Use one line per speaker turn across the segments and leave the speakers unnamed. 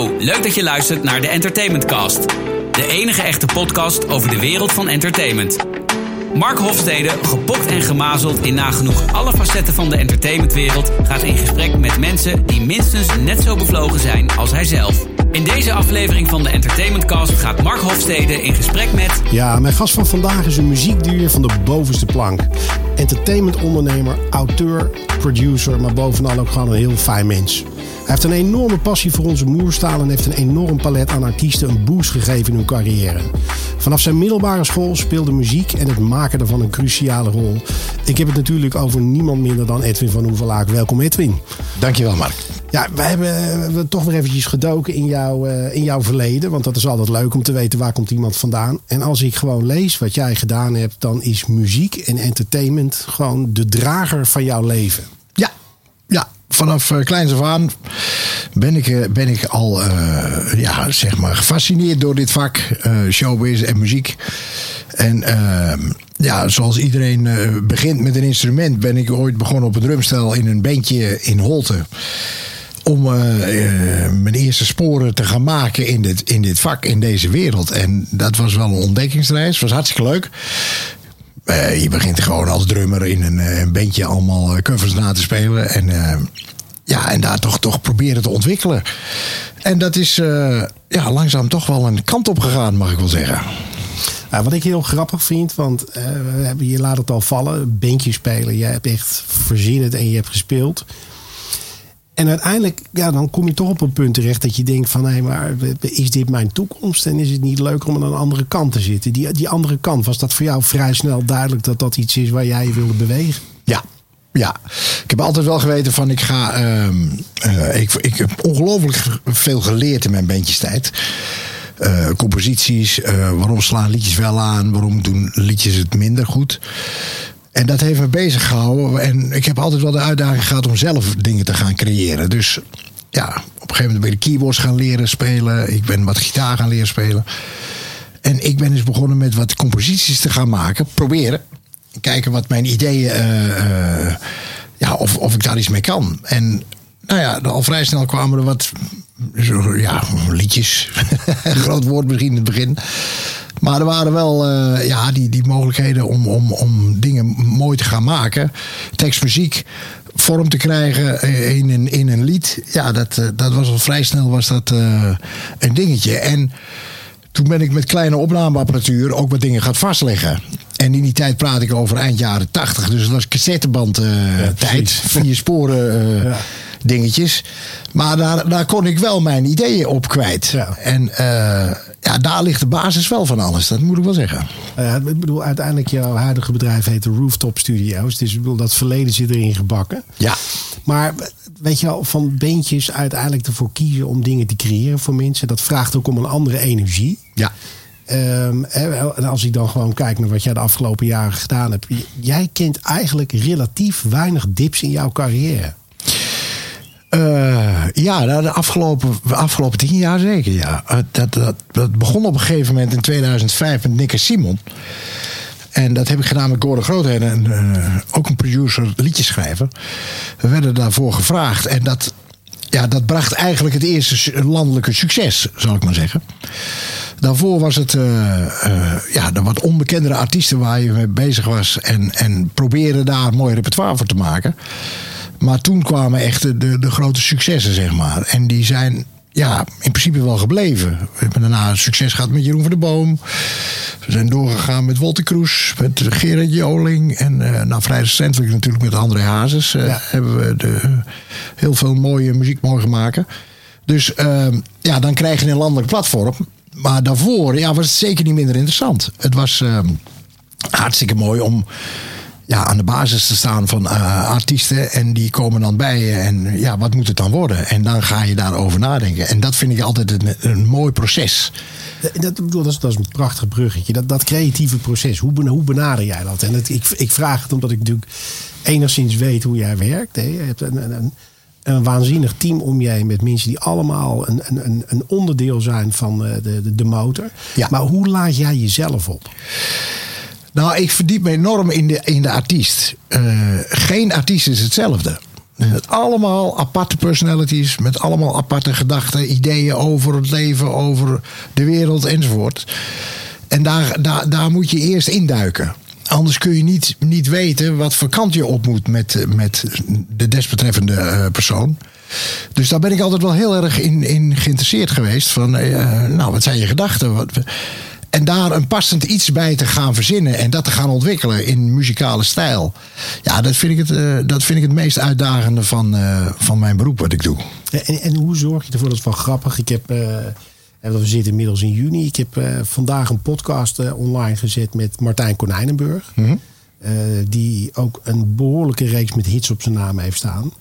Leuk dat je luistert naar de Entertainment Cast. De enige echte podcast over de wereld van entertainment. Mark Hofstede, gepokt en gemazeld in nagenoeg alle facetten van de entertainmentwereld, gaat in gesprek met mensen die minstens net zo bevlogen zijn als hij zelf. In deze aflevering van de Entertainment Cast gaat Mark Hofstede in gesprek met.
Ja, mijn gast van vandaag is een muziekduur van de bovenste plank. Entertainmentondernemer, auteur, producer, maar bovenal ook gewoon een heel fijn mens. Hij heeft een enorme passie voor onze moerstaal en heeft een enorm palet aan artiesten een boost gegeven in hun carrière. Vanaf zijn middelbare school speelde muziek en het maken daarvan een cruciale rol. Ik heb het natuurlijk over niemand minder dan Edwin van Hoevelaak. Welkom Edwin.
Dankjewel Mark.
Ja, we hebben, we toch weer eventjes gedoken in, jouw uh, in jouw verleden. Want dat is altijd leuk om te weten waar komt iemand vandaan. En als ik gewoon lees wat jij gedaan hebt, dan is muziek en entertainment gewoon de drager van jouw leven.
Ja, ja vanaf uh, kleins af aan ben ik, uh, ben ik al uh, ja, zeg maar gefascineerd door dit vak, showbiz en muziek. En ehm, ja, zoals iedereen begint met een instrument, ben ik ooit begonnen op een drumstel in een bandje in Holte. Om mijn eerste sporen te gaan maken in dit, in dit vak, in deze wereld. En dat was wel een ontdekkingsreis. was hartstikke leuk. Je begint gewoon als drummer in een, een bandje allemaal covers na te spelen. En ja, en daar toch, toch proberen te ontwikkelen. En dat is ja, langzaam toch wel een kant op gegaan, mag ik wel zeggen.
Wat ik heel grappig vind, want je laat het al vallen, bandje spelen. Jij hebt echt verzinnen en je hebt gespeeld. En uiteindelijk, ja, dan kom je toch op een punt terecht dat je denkt van, hé, maar is dit mijn toekomst? En is het niet leuk om aan een andere kant te zitten? Die, die andere kant, was dat voor jou vrij snel duidelijk dat dat iets is waar jij je wilde bewegen?
Ja, ja, ik heb altijd wel geweten van ik ga. Uh, uh, ik, ik heb ongelooflijk veel geleerd in mijn bandjestijd. Uh, composities, uh, waarom slaan liedjes wel aan, waarom doen liedjes het minder goed. En dat heeft me bezig gehouden. En ik heb altijd wel de uitdaging gehad om zelf dingen te gaan creëren. Dus ja, op een gegeven moment ben ik keyboards gaan leren spelen. Ik ben wat gitaar gaan leren spelen. En ik ben dus begonnen met wat composities te gaan maken. Proberen kijken wat mijn ideeën, uh, uh, ja, of, of ik daar iets mee kan. En nou ja, al vrij snel kwamen er wat ja, liedjes. Groot woord misschien in het begin. Maar er waren wel uh, ja, die, die mogelijkheden om, om, om dingen mooi te gaan maken. Tekst, muziek, vorm te krijgen in een, in een lied. Ja, dat, dat was al vrij snel was dat, uh, een dingetje. En toen ben ik met kleine opnameapparatuur ook wat dingen gaan vastleggen. En in die tijd praat ik over eind jaren tachtig. Dus dat was cassetteband uh, ja, tijd. Vier sporen uh, ja. dingetjes. Maar daar, daar kon ik wel mijn ideeën op kwijt. Ja. En uh, ja, daar ligt de basis wel van alles. Dat moet ik wel zeggen.
ik bedoel, uiteindelijk jouw huidige bedrijf heet de Rooftop Studios. Dus ik bedoel, dat verleden zit erin gebakken.
Ja.
Maar weet je wel, van beentjes uiteindelijk ervoor kiezen om dingen te creëren voor mensen. Dat vraagt ook om een andere energie.
Ja.
Um, en als ik dan gewoon kijk naar wat jij de afgelopen jaren gedaan hebt. Jij kent eigenlijk relatief weinig dips in jouw carrière.
Uh, ja, de afgelopen, afgelopen tien jaar zeker. Ja. Dat, dat, dat begon op een gegeven moment in 2005 met Nick en Simon. En dat heb ik gedaan met Gordon Grootheden, en, uh, ook een producer, liedjeschrijver. We werden daarvoor gevraagd. En dat, ja, dat bracht eigenlijk het eerste landelijke succes, zal ik maar zeggen. Daarvoor was het ja, de wat onbekendere artiesten waar je mee bezig was. En, en probeerde daar een mooi repertoire voor te maken. Maar toen kwamen echt de, de, de grote successen, zeg maar. En die zijn ja, in principe wel gebleven. We hebben daarna succes gehad met Jeroen van der Boom. We zijn doorgegaan met Walter Kroes, met Gerard Joling. En uh, nou, vrij recentelijk natuurlijk met André Hazes. Uh, ja. Hebben we de, heel veel mooie muziek mogen maken. Dus uh, ja, dan krijg je een landelijk platform. Maar daarvoor ja, was het zeker niet minder interessant. Het was ehm, hartstikke mooi om ja, aan de basis te staan van uh, artiesten. En die komen dan bij je. En ja, wat moet het dan worden? En dan ga je daarover nadenken. En dat vind ik altijd een, een mooi proces.
Dat, dat, is, dat is een prachtig bruggetje. Dat, dat creatieve proces, hoe, hoe benader jij dat? En het, ik, ik vraag het omdat ik natuurlijk enigszins weet hoe jij werkt. Hè. Je hebt een, een, een waanzinnig team om je heen met mensen die allemaal een, een, een onderdeel zijn van eh, de, de, de motor.
Ja.
Maar hoe laat jij jezelf op?
Nou, ik verdiep me enorm in de, in de artiest. Uh, geen artiest is hetzelfde. Allemaal aparte personalities, met allemaal aparte gedachten, ideeën over het leven, over de wereld enzovoort. En daar, daar, daar moet je eerst induiken. Anders kun je niet, niet weten wat voor kant je op moet met, met de desbetreffende eh, persoon. Dus daar ben ik altijd wel heel erg in, in geïnteresseerd geweest. Van, eh, nou, wat zijn je gedachten? Wat, en daar een passend iets bij te gaan verzinnen en dat te gaan ontwikkelen in muzikale stijl. Ja, dat vind ik het, eh, dat vind ik het meest uitdagende van, eh, van mijn beroep wat ik doe.
En, en hoe zorg je ervoor? Dat is wel grappig. Ik heb, eh, en we zitten inmiddels in juni. Ik heb vandaag een podcast online gezet met Martijn Konijnenburg. die ook een behoorlijke reeks met hits op zijn naam heeft staan.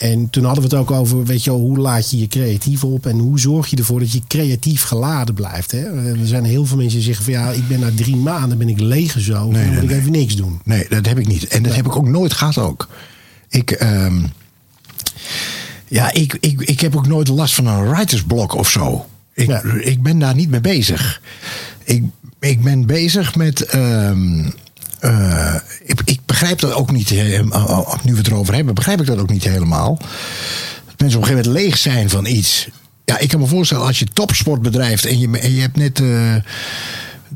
En toen hadden we het ook over, weet je wel, hoe laat je je creatief op en hoe zorg je ervoor dat je creatief geladen blijft. Hè? Er zijn heel veel mensen die zeggen van ja, ik ben na drie maanden ben ik leeggezogen, nee, dan moet ik even niks doen.
Nee, dat heb ik niet. En dat heb ik ook nooit gehad ook. Ik, ehm, ja, ik, ik, ik heb ook nooit last van een writersblok of zo. Ik, ik ben daar niet mee bezig. Ik, ik ben bezig met. Ehm, uh, ik, ik, begrijp dat ook niet, uh, nu we het erover hebben, begrijp ik dat ook niet helemaal. Dat mensen op een gegeven moment leeg zijn van iets. Ja, ik kan me voorstellen als je topsport bedrijft en je, en je hebt net uh,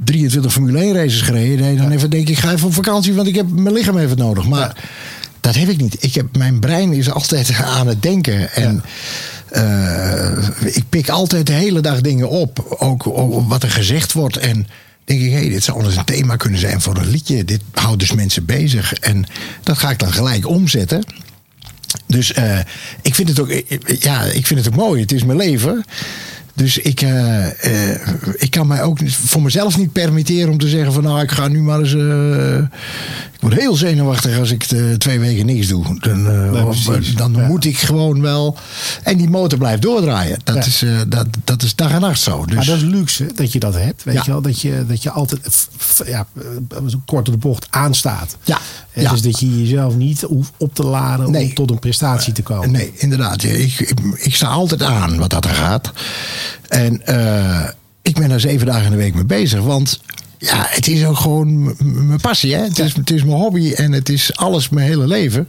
23 Formule 1 races gereden. Dan even denk ik, ga even op vakantie, want ik heb mijn lichaam even nodig. Maar dat heb ik niet. Ik heb, mijn brein is altijd aan het denken. En ik pik altijd de hele dag dingen op. Ook, ook wat er gezegd wordt. En denk ik, hé, dit zou anders een thema kunnen zijn voor een liedje. Dit houdt dus mensen bezig. En dat ga ik dan gelijk omzetten. Dus uh, ik vind het ook, ja, ik vind het ook mooi. Het is mijn leven. Dus ik, ik kan mij ook voor mezelf niet permitteren om te zeggen van nou ik ga nu maar eens. Word heel zenuwachtig als ik twee weken niks doe. Dan, nee, dan ja. moet ik gewoon wel. En die motor blijft doordraaien. Dat, ja. is, dat, dat is dag en nacht zo. Dus.
Maar dat is luxe dat je dat hebt. Weet ja. je wel? Dat je, dat je altijd ja, kort op de bocht aanstaat.
Ja.
ja. Dus dat je jezelf niet hoeft op te laden nee. om tot een prestatie te komen.
Nee, inderdaad. Ik, ik, ik sta altijd aan wat dat er gaat. En uh, ik ben er zeven dagen in de week mee bezig. Want ja, het is ook gewoon mijn passie. Hè? Het, is, het is mijn hobby en het is alles mijn hele leven.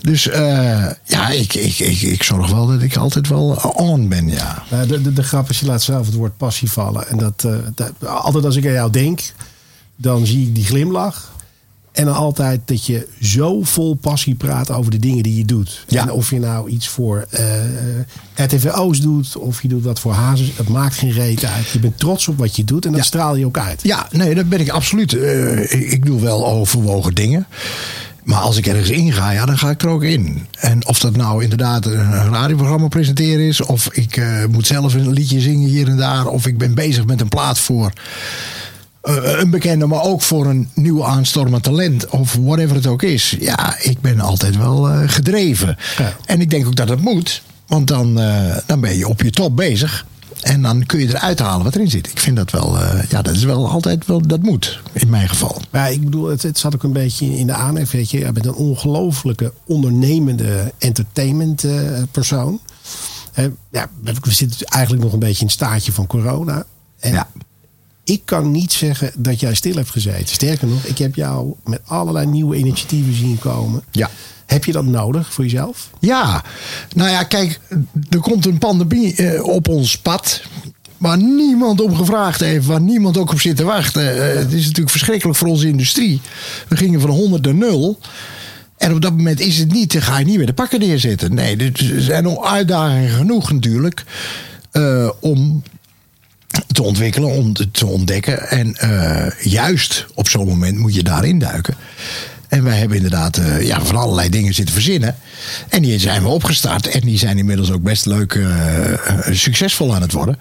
Dus uh, ja, ik, ik, ik, ik zorg wel dat ik altijd wel on ben. Ja.
De, de, de grap is, je laat zelf het woord passie vallen. En dat, uh, dat, altijd als ik aan jou denk, dan zie ik die glimlach. En dan altijd dat je zo vol passie praat over de dingen die je doet.
Ja.
En of je nou iets voor uh, RTVO's doet, of je doet wat voor hazes. Het maakt geen reet uit. Je bent trots op wat je doet en dat
ja.
straal je ook uit.
Ja, nee, dat ben ik absoluut. Uh, ik, doe wel overwogen dingen. Maar als ik ergens inga, ja, dan ga ik er ook in. En of dat nou inderdaad een radioprogramma presenteren is, of ik uh, moet zelf een liedje zingen hier en daar, of ik ben bezig met een plaat voor een bekende, maar ook voor een nieuw aanstormend talent of whatever het ook is. Ja, ik ben altijd wel uh, gedreven. Ja. En ik denk ook dat het moet, want dan, uh, dan ben je op je top bezig. En dan kun je eruit halen wat erin zit. Ik vind dat wel, ja, dat is wel altijd wel, dat moet, in mijn geval.
Ja, ik bedoel, het, het zat ook een beetje in de aanhef. Weet je, je bent een ongelofelijke ondernemende entertainment persoon. ja, we zitten eigenlijk nog een beetje in het staatje van corona. En
ja
ik kan niet zeggen dat jij stil hebt gezeten. Sterker nog, ik heb jou met allerlei nieuwe initiatieven zien komen.
Ja.
Heb je dat nodig voor jezelf?
Ja, nou ja, kijk, er komt een pandemie uh, op ons pad. Waar niemand om gevraagd heeft, waar niemand ook op zit te wachten. Uh, het is natuurlijk verschrikkelijk voor onze industrie. We gingen van 100 naar 0. En op dat moment is het niet, dan ga je niet meer de pakken neerzetten. Nee, er zijn nog uitdagingen genoeg natuurlijk. Uh, om te ontwikkelen, om te ontdekken. En uh, juist op zo'n moment moet je daarin duiken. En wij hebben inderdaad uh, ja, van allerlei dingen zitten verzinnen. En die zijn we opgestart. En die zijn inmiddels ook best leuk uh, succesvol aan het worden.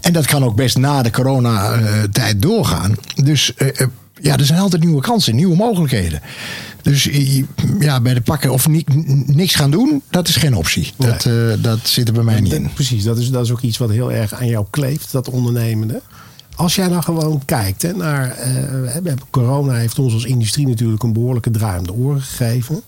En dat kan ook best na de coronatijd doorgaan. Dus ja, er zijn altijd nieuwe kansen, nieuwe mogelijkheden. Dus ja, bij de pakken of ni niks gaan doen, dat is geen optie. Nee. Dat, uh, dat zit er bij mij niet in.
Precies, dat is, dat is ook iets wat heel erg aan jou kleeft, dat ondernemende. Als jij nou gewoon kijkt hè, naar. Uh, corona heeft ons als industrie natuurlijk een behoorlijke draai om de oren gegeven.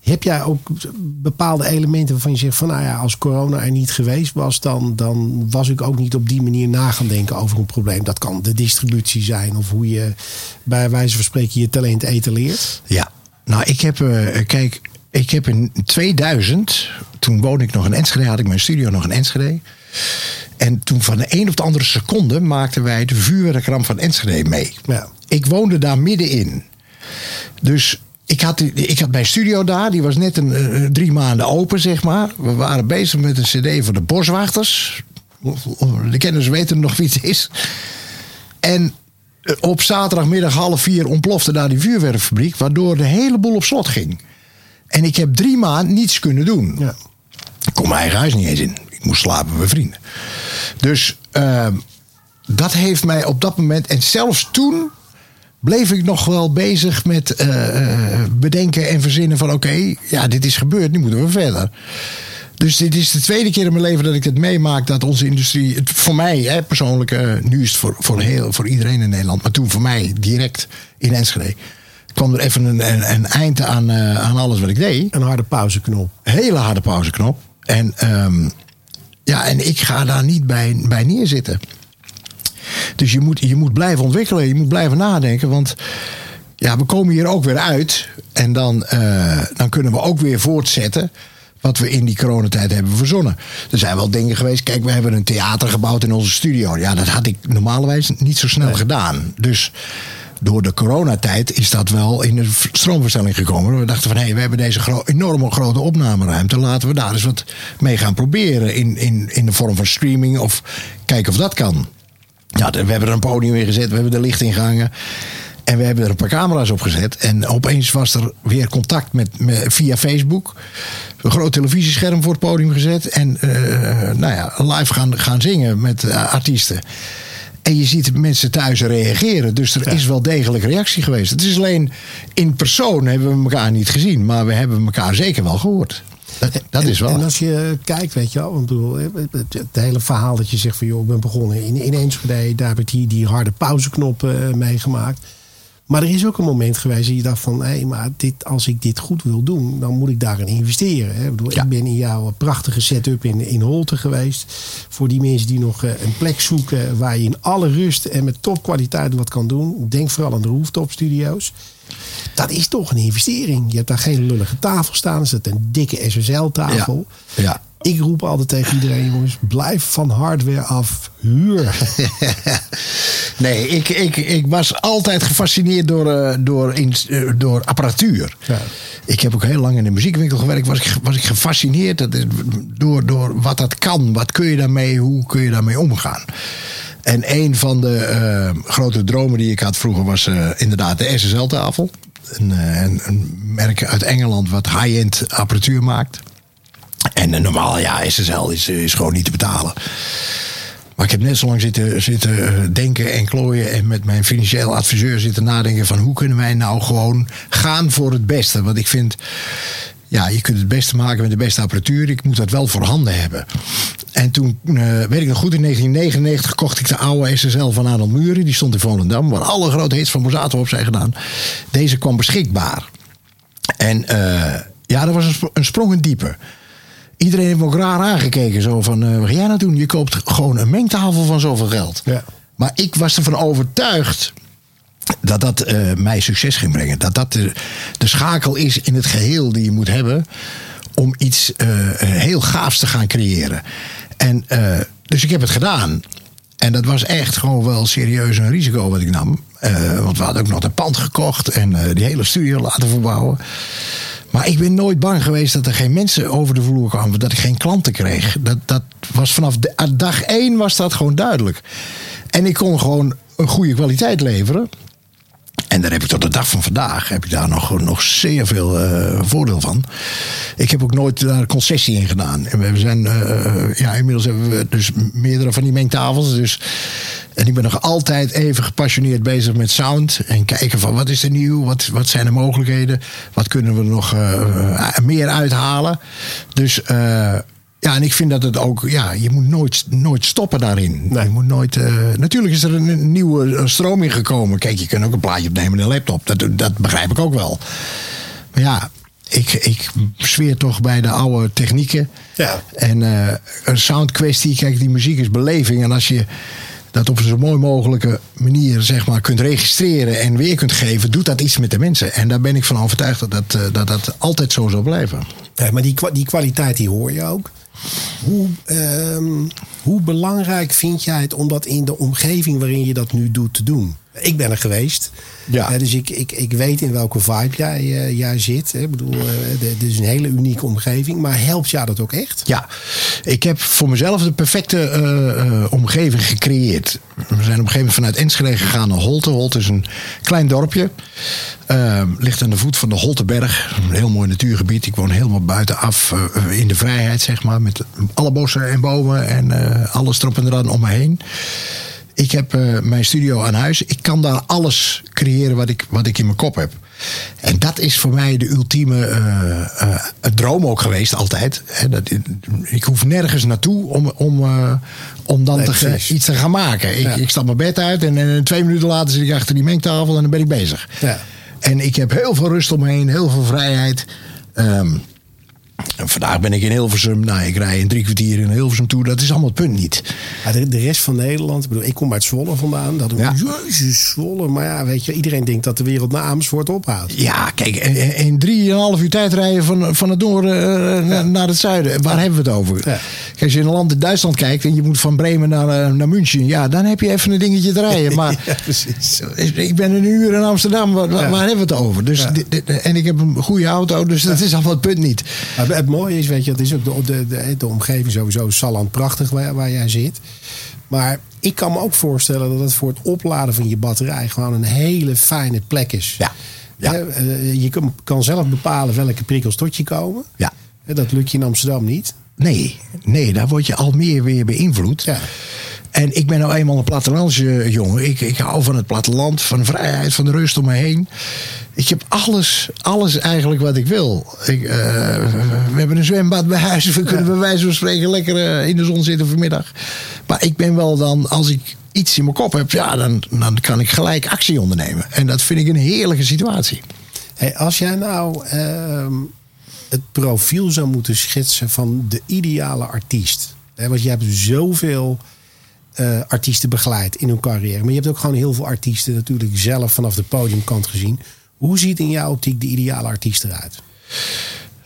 Heb jij ook bepaalde elementen waarvan je zegt van nou ja, als corona er niet geweest was, dan, dan was ik ook niet op die manier na gaan denken over een probleem. Dat kan de distributie zijn of hoe je bij wijze van spreken je talent etaleert.
Ja, nou ik heb, uh, kijk, ik heb in 2000, toen woonde ik nog in Enschede, had ik mijn studio nog in Enschede. En toen van de een op de andere seconde maakten wij de vuurwerkramp van Enschede mee.
Ja.
Ik woonde daar middenin. Dus ik had, ik had mijn studio daar, die was net een, eh, drie maanden open, zeg maar. We waren bezig met een cd voor de boswachters. De kenners weten nog wie het is. En eh, op zaterdagmiddag half vier ontplofte daar die vuurwerkfabriek, waardoor de hele boel op slot ging. En ik heb drie maanden niets kunnen doen.
Ja.
Ik kon mijn eigen huis niet eens in. Ik moest slapen met mijn vrienden. Dus ehm, dat heeft mij op dat moment. En zelfs toen bleef ik nog wel bezig met eh, eh, bedenken en verzinnen van oké, ja, dit is gebeurd, nu moeten we verder. Dus dit is de tweede keer in mijn leven dat ik het meemaak dat onze industrie, het, voor mij hè, persoonlijk, eh, nu is het voor, voor, heel, voor iedereen in Nederland, maar toen voor mij direct in Enschede, kwam er even een, een, een eind aan, aan alles wat ik deed
Een harde pauzeknop.
hele harde pauzeknop. En, ehm, ja, en ik ga daar niet bij, bij neerzitten. Dus je moet, je moet blijven ontwikkelen, je moet blijven nadenken. Want ja, we komen hier ook weer uit. En dan, eh, dan kunnen we ook weer voortzetten wat we in die coronatijd hebben verzonnen. Er zijn wel dingen geweest. Kijk, we hebben een theater gebouwd in onze studio. Ja, dat had ik normalerwijs niet zo snel gedaan. Dus door de coronatijd is dat wel in de v- stroomverstelling gekomen. We dachten van, hé, we hebben deze gro enorme grote opnameruimte. Laten we daar eens wat mee gaan proberen. In, in, in de vorm van streaming of kijken of dat kan. Ja, we hebben er een podium in gezet, we hebben er licht in gehangen. En we hebben er een paar camera's op gezet. En opeens was er weer contact met, met, via Facebook. Een groot televisiescherm voor het podium gezet. En eh, nou ja, live gaan, gaan zingen met eh, artiesten. En je ziet mensen thuis reageren. Dus er is wel degelijk reactie geweest. Het is alleen in persoon hebben we elkaar niet gezien. Maar we hebben elkaar zeker wel gehoord. Dat, dat is wel.
En als je kijkt, weet je wel, want bedoel, het, het- het hele verhaal dat je zegt van joh, ik ben begonnen in, in Enschede, daar heb ik die, die harde pauzeknop eh, meegemaakt. Maar er is ook een moment geweest dat je dacht van, hé, maar dit, als ik dit goed wil doen, dan moet ik daarin investeren. Hè. Ik, bedoel,
Ja.
ik ben in jouw prachtige setup in, in Holte geweest. Voor die mensen die nog eh, een plek zoeken waar je in alle rust en met topkwaliteit wat kan doen. Denk vooral aan de rooftop studio's. Dat is toch een investering. Je hebt daar geen lullige tafel staan. Er zit een dikke SSL-tafel.
Ja. Ja.
Ik roep altijd tegen iedereen, jongens, blijf van hardware af. Huur.
nee, ik, ik, ik was altijd gefascineerd door, eh, door, eh, door apparatuur.
Ja.
Ik heb ook heel lang in de muziekwinkel gewerkt. Was ik, was ik gefascineerd door, door wat dat kan. Wat kun je daarmee, hoe kun je daarmee omgaan? En een van de eh, grote dromen die ik had vroeger was inderdaad de SSL-tafel. Een, een, een merk uit Engeland wat high-end apparatuur maakt. En eh, normaal, ja, SSL is, is gewoon niet te betalen. Maar ik heb net zo lang zitten, zitten eh, denken en klooien. En met mijn financieel adviseur zitten nadenken van hoe kunnen wij nou gewoon gaan voor het beste. Want ik vind, ja, je kunt het beste maken met de beste apparatuur. Ik moet dat wel voorhanden hebben. En toen, eh, weet ik nog goed, in 1999 kocht ik de oude SSL van Arnold Muren. Die stond in Volendam, waar alle grote hits van Borsato op zijn gedaan. Deze kwam beschikbaar. En eh, ja, dat was een sprong in diepe. Iedereen heeft me ook raar aangekeken. Zo van, eh, wat ga jij nou doen? Je koopt gewoon een mengtafel van zoveel geld.
Ja.
Maar ik was ervan overtuigd dat dat eh, mij succes ging brengen. Dat dat de, de schakel is in het geheel die je moet hebben... om iets eh, heel gaafs te gaan creëren. En, dus ik heb het gedaan. En dat was echt gewoon wel serieus een risico wat ik nam. Want we hadden ook nog een pand gekocht en die hele studio laten verbouwen. Maar ik ben nooit bang geweest dat er geen mensen over de vloer kwamen. Dat ik geen klanten kreeg. Dat, dat was vanaf de, aan dag één was dat gewoon duidelijk. En ik kon gewoon een goede kwaliteit leveren. En daar heb ik tot de dag van vandaag heb ik daar nog, nog zeer veel eh, voordeel van. Ik heb ook nooit daar concessie in gedaan. En we zijn, eh, ja, inmiddels hebben we dus meerdere van die mengtafels. Dus, en ik ben nog altijd even gepassioneerd bezig met sound. En kijken van wat is er nieuw, wat, wat zijn de mogelijkheden, wat kunnen we nog eh, meer uithalen. Dus eh, ja, en ik vind dat het ook, ja, je moet nooit, nooit stoppen daarin.
Nee.
Je moet nooit, eh, natuurlijk is er een, nieuwe eh, stroming gekomen. Kijk, je kunt ook een plaatje opnemen in een laptop. Dat, dat begrijp ik ook wel. Maar ja, ik, ik zweer toch bij de oude technieken.
Ja.
En eh, een sound kwestie, kijk, die muziek is beleving. En als je dat op een zo mooi mogelijke manier zeg maar, kunt registreren en weer kunt geven, doet dat iets met de mensen. En daar ben ik van overtuigd dat dat, dat, dat altijd zo zal blijven.
Ja, maar die, die kwaliteit die hoor je ook. Hoe, ehm, hoe belangrijk vind jij het om dat in de omgeving waarin je dat nu doet te doen? Ik ben er geweest. Ja. Uh, dus ik, ik, ik weet in welke vibe jij, uh, jij zit. Ik bedoel, uh, dit is een hele unieke omgeving. Maar helpt jou dat ook echt?
Ja, ik heb voor mezelf de perfecte omgeving gecreëerd. We zijn op een gegeven moment vanuit Enschede gegaan naar Holte. Holte is een klein dorpje. ligt aan de voet van de Holteberg. Een heel mooi natuurgebied. Ik woon helemaal buitenaf in de vrijheid, zeg maar. Met alle bossen en bomen en alles erop en eraan om me heen. Ik heb uh, mijn studio aan huis. Ik kan daar alles creëren wat ik, wat ik in mijn kop heb. En dat is voor mij de ultieme uh, uh, droom ook geweest, altijd. dat, ik hoef nergens naartoe om, om, om dan te, iets te gaan maken. Ik, ja. ik stap mijn bed uit en, en, twee minuten later zit ik achter die mengtafel en dan ben ik bezig. Ja. En ik heb heel veel rust om me heen, heel veel vrijheid. Um, en vandaag ben ik in Hilversum. Nou, ik rij in drie kwartier in Hilversum toe. Dat is allemaal het punt niet.
Ja, de, de, rest van Nederland. Ik, bedoel, ik kom uit Zwolle vandaan. Dat ja. Jezus, Zwolle. Maar ja, weet je, iedereen denkt dat de wereld naar Amersfoort ophoudt.
Ja, kijk, in drieënhalf uur tijd rijden van, van het noorden uh, ja. naar het zuiden. Waar hebben we het over? Kijk, als je in een land in Duitsland kijkt en je moet van Bremen naar, uh, naar München. Ja, dan heb je even een dingetje te rijden. Maar ja, precies. ik ben een uur in Amsterdam. Waar, waar hebben we het over? Dus, en ik heb een goede auto. Dus dat is allemaal het punt niet.
Maar het mooie is, weet je, dat is ook de, de, de, de omgeving sowieso Salland prachtig waar, waar jij zit. Maar ik kan me ook voorstellen dat het voor het opladen van je batterij gewoon een hele fijne plek is.
Ja. ja.
Je kan zelf bepalen welke prikkels tot je komen.
Ja.
Dat lukt je in Amsterdam niet.
Nee, nee, daar word je al meer weer beïnvloed. Ja. En ik ben nou eenmaal een plattelandsjongen. jongen. Ik, ik hou van het platteland, van vrijheid, van de rust om me heen. Ik heb alles, alles eigenlijk wat ik wil. Ik, uh, we hebben een zwembad bij huis. We kunnen bij wijze van spreken lekker uh, in de zon zitten vanmiddag. Maar ik ben wel dan, als ik iets in mijn kop heb, ja, dan, dan kan ik gelijk actie ondernemen. En dat vind ik een heerlijke situatie.
Hey, als jij nou uh, het profiel zou moeten schetsen van de ideale artiest. Want je hebt zoveel uh, artiesten begeleid in hun carrière. Maar je hebt ook gewoon heel veel artiesten natuurlijk zelf vanaf de podiumkant gezien. Hoe ziet in jouw optiek de ideale artiest eruit?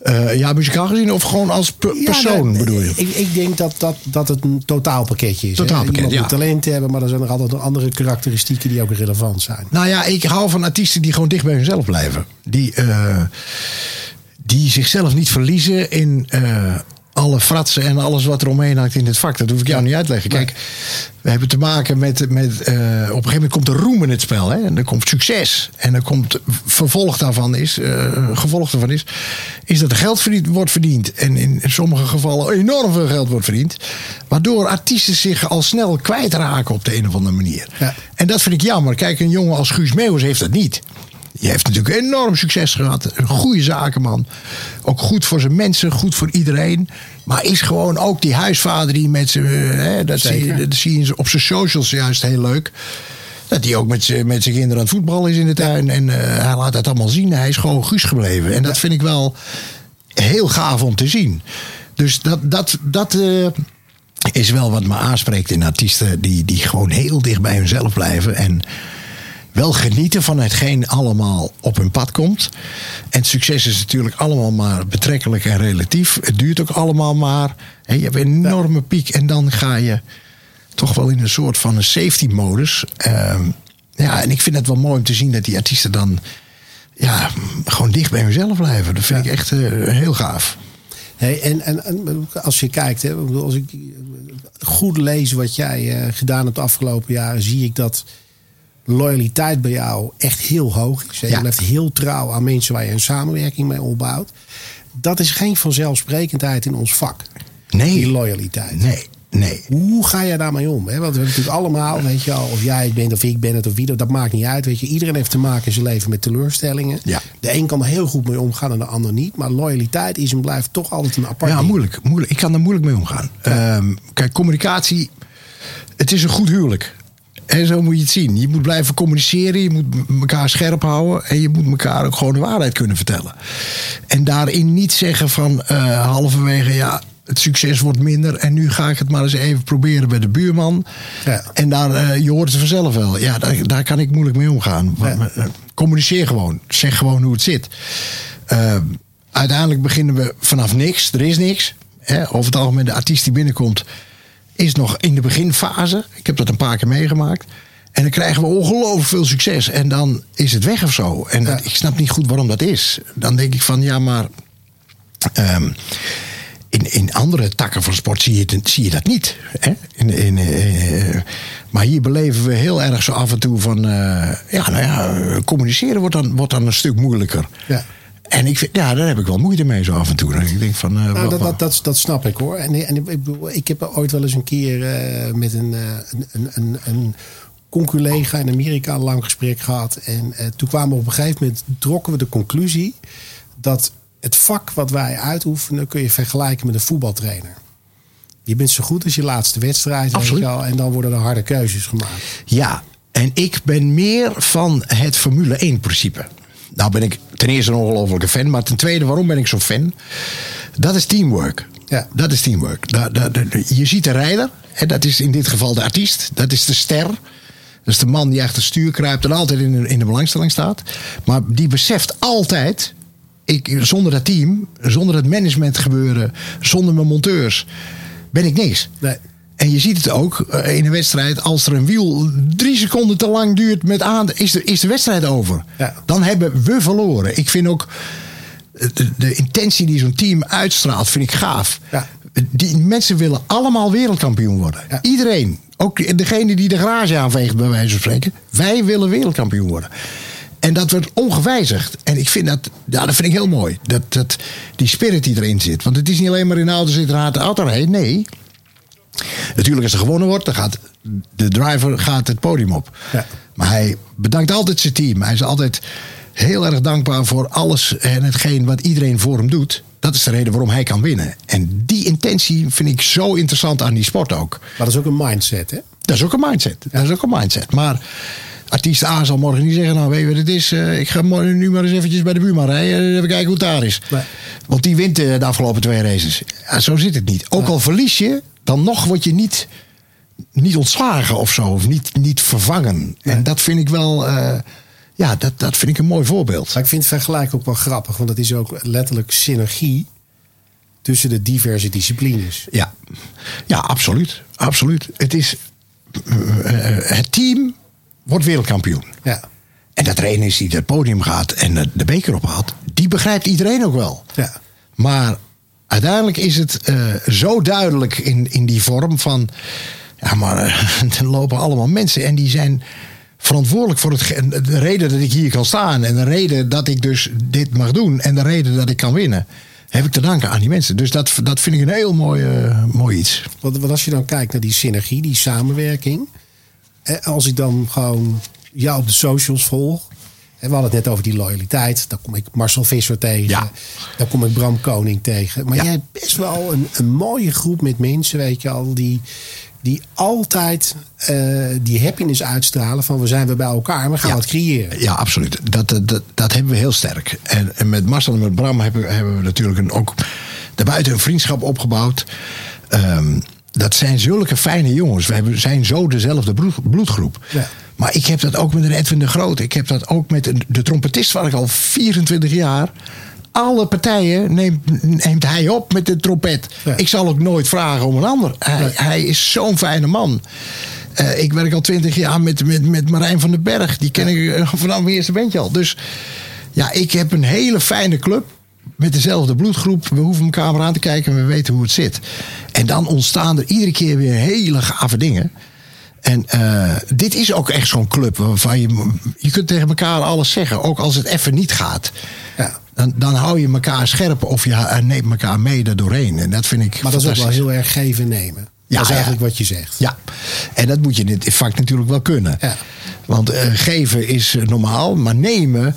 Uh, ja, muzikaal gezien of gewoon als persoon bedoel je?
Ik, ik, denk dat, dat, dat het een totaalpakketje is.
Totaalpakket,
Iemand
ja.
moet talent hebben, maar er zijn er altijd nog andere karakteristieken die ook relevant zijn.
Nou ja, ik hou van artiesten die gewoon dicht bij hunzelf blijven. Die, uh, die zichzelf niet verliezen in uh, alle fratsen en alles wat er omheen hangt in het vak. Dat hoef ik jou niet uit te leggen. Kijk, we hebben te maken met. met uh, op een gegeven moment komt er roem in het spel. Hè? En er komt succes. En er komt vervolg daarvan is. Uh, gevolg daarvan is. Is dat er geld verdiend, wordt verdiend. En in sommige gevallen enorm veel geld wordt verdiend. Waardoor artiesten zich al snel kwijtraken op de een of andere manier. Ja. En dat vind ik jammer. Kijk, een jongen als Guus Meeuwis heeft dat niet. Die heeft natuurlijk enorm succes gehad. Een goede zakenman. Ook goed voor zijn mensen, goed voor iedereen. Maar is gewoon ook die huisvader die met zijn. Dat, zie je, dat zie je op zijn socials juist heel leuk. Dat hij ook met zijn met kinderen aan het voetballen is in de tuin. En uh, hij laat dat allemaal zien. Hij is gewoon Guus gebleven. En dat vind ik wel heel gaaf om te zien. Dus dat, dat, dat uh, is wel wat me aanspreekt in artiesten die, die gewoon heel dicht bij hunzelf blijven. En wel genieten van hetgeen allemaal op hun pad komt. En succes is natuurlijk allemaal maar betrekkelijk en relatief. Het duurt ook allemaal maar. je hebt een enorme piek en dan ga je toch wel in een soort van een safety modus. Uh, ja, en ik vind het wel mooi om te zien dat die artiesten dan ja, gewoon dicht bij hunzelf blijven. Dat vind ik echt uh, heel gaaf.
Hey, en, en, en, als je kijkt, hè, als ik goed lees wat jij uh, gedaan hebt de afgelopen jaren, zie ik dat loyaliteit bij jou echt heel hoog is. Je blijft heel trouw aan mensen waar je een samenwerking mee opbouwt. Dat is geen vanzelfsprekendheid in ons vak.
Nee.
Die loyaliteit.
Nee. Nee.
Hoe ga je daarmee om? Want we hebben natuurlijk allemaal, weet je al, of jij het bent of ik ben het of wie dat, maakt niet uit. Weet je, iedereen heeft te maken in zijn leven met teleurstellingen.
Ja.
De een kan er heel goed mee omgaan en de ander niet. Maar loyaliteit is en blijft toch altijd een apart.
Ja, moeilijk, moeilijk. Ik kan er moeilijk mee omgaan. Ja. Um, kijk, communicatie, het is een goed huwelijk. En zo moet je het zien. Je moet blijven communiceren, je moet elkaar scherp houden en je moet elkaar ook gewoon de waarheid kunnen vertellen. En daarin niet zeggen van uh, halverwege, ja, Het succes wordt minder. En nu ga ik het maar eens even proberen bij de buurman.
Ja.
En daar, eh, je hoort het vanzelf wel. Ja, daar, daar kan ik moeilijk mee omgaan.
Ja.
Eh, Communiceer gewoon. Zeg gewoon hoe het zit. Eh, uiteindelijk beginnen we vanaf niks. Er is niks. Hè? Over het algemeen, de artiest die binnenkomt, is nog in de beginfase. Ik heb dat een paar keer meegemaakt. En dan krijgen we ongelooflijk veel succes. En dan is het weg of zo. En
Ja.
ik snap niet goed waarom dat is. Dan denk ik van, ja, maar... ehm, in, in andere takken van sport zie je, zie je dat niet. Hè? In, in, eh, maar hier beleven we heel erg zo af en toe van... eh, ja, nou ja, eh, communiceren wordt dan, wordt dan een stuk moeilijker.
Ja.
En ik vind, ja, daar heb ik wel moeite mee zo af en toe. Ik denk van, eh,
Nou, dat, dat, dat, dat snap ik hoor. En, en ik, bedoel, ik heb ooit wel eens een keer eh, met een, eh, een, een, een, een conculega in Amerika een lang gesprek gehad. En toen kwamen we op een gegeven moment, trokken we de conclusie dat het vak wat wij uitoefenen kun je vergelijken met een voetbaltrainer. Je bent zo goed als je laatste wedstrijd. weet
Absoluut.
je wel, en dan worden er harde keuzes gemaakt.
Ja, en ik ben meer van het Formule 1 principe. Nou ben ik ten eerste een ongelofelijke fan. Maar ten tweede, waarom ben ik zo'n fan? Dat is teamwork.
Ja.
Dat is teamwork. Je ziet de rijder. En dat is in dit geval de artiest. Dat is de ster. Dat is de man die achter het stuur kruipt en altijd in de, in de belangstelling staat. Maar die beseft altijd... Ik, zonder dat team, zonder het management gebeuren... zonder mijn monteurs, ben ik niks.
Nee.
En je ziet het ook eh, in een wedstrijd, als er een wiel drie seconden te lang duurt met aan, is de, is de wedstrijd over.
Ja.
Dan hebben we verloren. Ik vind ook eh, de, de intentie die zo'n team uitstraalt, vind ik gaaf.
Ja.
Die mensen willen allemaal wereldkampioen worden.
Ja.
Iedereen. Ook degene die de garage aanveegt, bij wijze van spreken. Wij willen wereldkampioen worden. En dat wordt ongewijzigd. En ik vind dat, ja, dat vind ik heel mooi. Dat, dat, die spirit die erin zit. Want het is niet alleen maar in de auto zitten en de auto. Nee. Natuurlijk, als er gewonnen wordt, dan gaat de driver gaat het podium op.
Ja.
Maar hij bedankt altijd zijn team. Hij is altijd heel erg dankbaar voor alles en hetgeen wat iedereen voor hem doet. Dat is de reden waarom hij kan winnen. En die intentie vind ik zo interessant aan die sport ook.
Maar dat is ook een mindset, hè?
Dat is ook een mindset. Dat is ook een mindset. Maar artiest A zal morgen niet zeggen: Nou, weet je wat het is? Eh, ik ga morgen nu maar eens eventjes bij de buurman rijden. en Even kijken hoe het daar is.
Nee.
Want die wint eh, de afgelopen twee races. Ja, zo zit het niet. Ook al verlies je, dan nog word je niet, niet ontslagen of zo. Of niet, niet vervangen. En dat vind ik wel. eh, ja, dat, dat vind ik een mooi voorbeeld.
Maar ik vind het vergelijk ook wel grappig, want het is ook letterlijk synergie tussen de diverse disciplines.
Ja, ja absoluut. absoluut. Het is. eh, het team wordt wereldkampioen.
Ja,
En dat er een is die het podium gaat en de- de beker ophaalt, die begrijpt iedereen ook wel.
ja.
Maar uiteindelijk is het eh, zo duidelijk in, in die vorm van. Ja, maar eh, er lopen allemaal mensen en die zijn verantwoordelijk voor het, de reden dat ik hier kan staan. En de reden dat ik dus dit mag doen. En de reden dat ik kan winnen. Heb ik te danken aan die mensen. Dus dat, dat vind ik een heel mooi, mooi iets.
Want, want als je dan kijkt naar die synergie, die samenwerking. Als ik dan gewoon jou op de socials volg. We hadden het net over die loyaliteit. Dan kom ik Marcel Visser tegen.
Ja.
Dan kom ik Bram Koning tegen. Maar
Ja.
jij hebt best wel een, een mooie groep met mensen, weet je al. Die, die altijd eh, die happiness uitstralen van we zijn weer bij elkaar en we gaan
Ja.
wat creëren.
Ja, absoluut. Dat, dat, dat, hebben we heel sterk. En, en met Marcel en met Bram hebben, hebben we natuurlijk een, ook daarbuiten een vriendschap opgebouwd. Ehm, dat zijn zulke fijne jongens. We zijn zo dezelfde bloed- bloedgroep.
Ja.
Maar ik heb dat ook met Edwin de Groot. Ik heb dat ook met de trompetist waar ik al 24 jaar... Alle partijen neemt, neemt hij op met de trompet.
Ja.
Ik zal ook nooit vragen om een ander. Hij, is zo'n fijne man. Eh, ik werk al twintig jaar met, met, met Marijn van den Berg. Die ken ik eh, vanaf mijn eerste bandje al. Dus ja, ik heb een hele fijne club. Met dezelfde bloedgroep. We hoeven elkaar maar aan te kijken en we weten hoe het zit. En dan ontstaan er iedere keer weer hele gave dingen. En eh, dit is ook echt zo'n club waarvan je... Je kunt tegen elkaar alles zeggen. Ook als het even niet gaat.
Ja.
Dan, dan hou je elkaar scherp of je eh, neemt elkaar mee er doorheen. En dat vind ik
Maar dat is ook wel heel erg geven en nemen.
Ja,
dat is
ja.
eigenlijk wat je zegt.
Ja, en dat moet je in dit vak natuurlijk wel kunnen.
Ja.
Want eh, geven is normaal, maar nemen.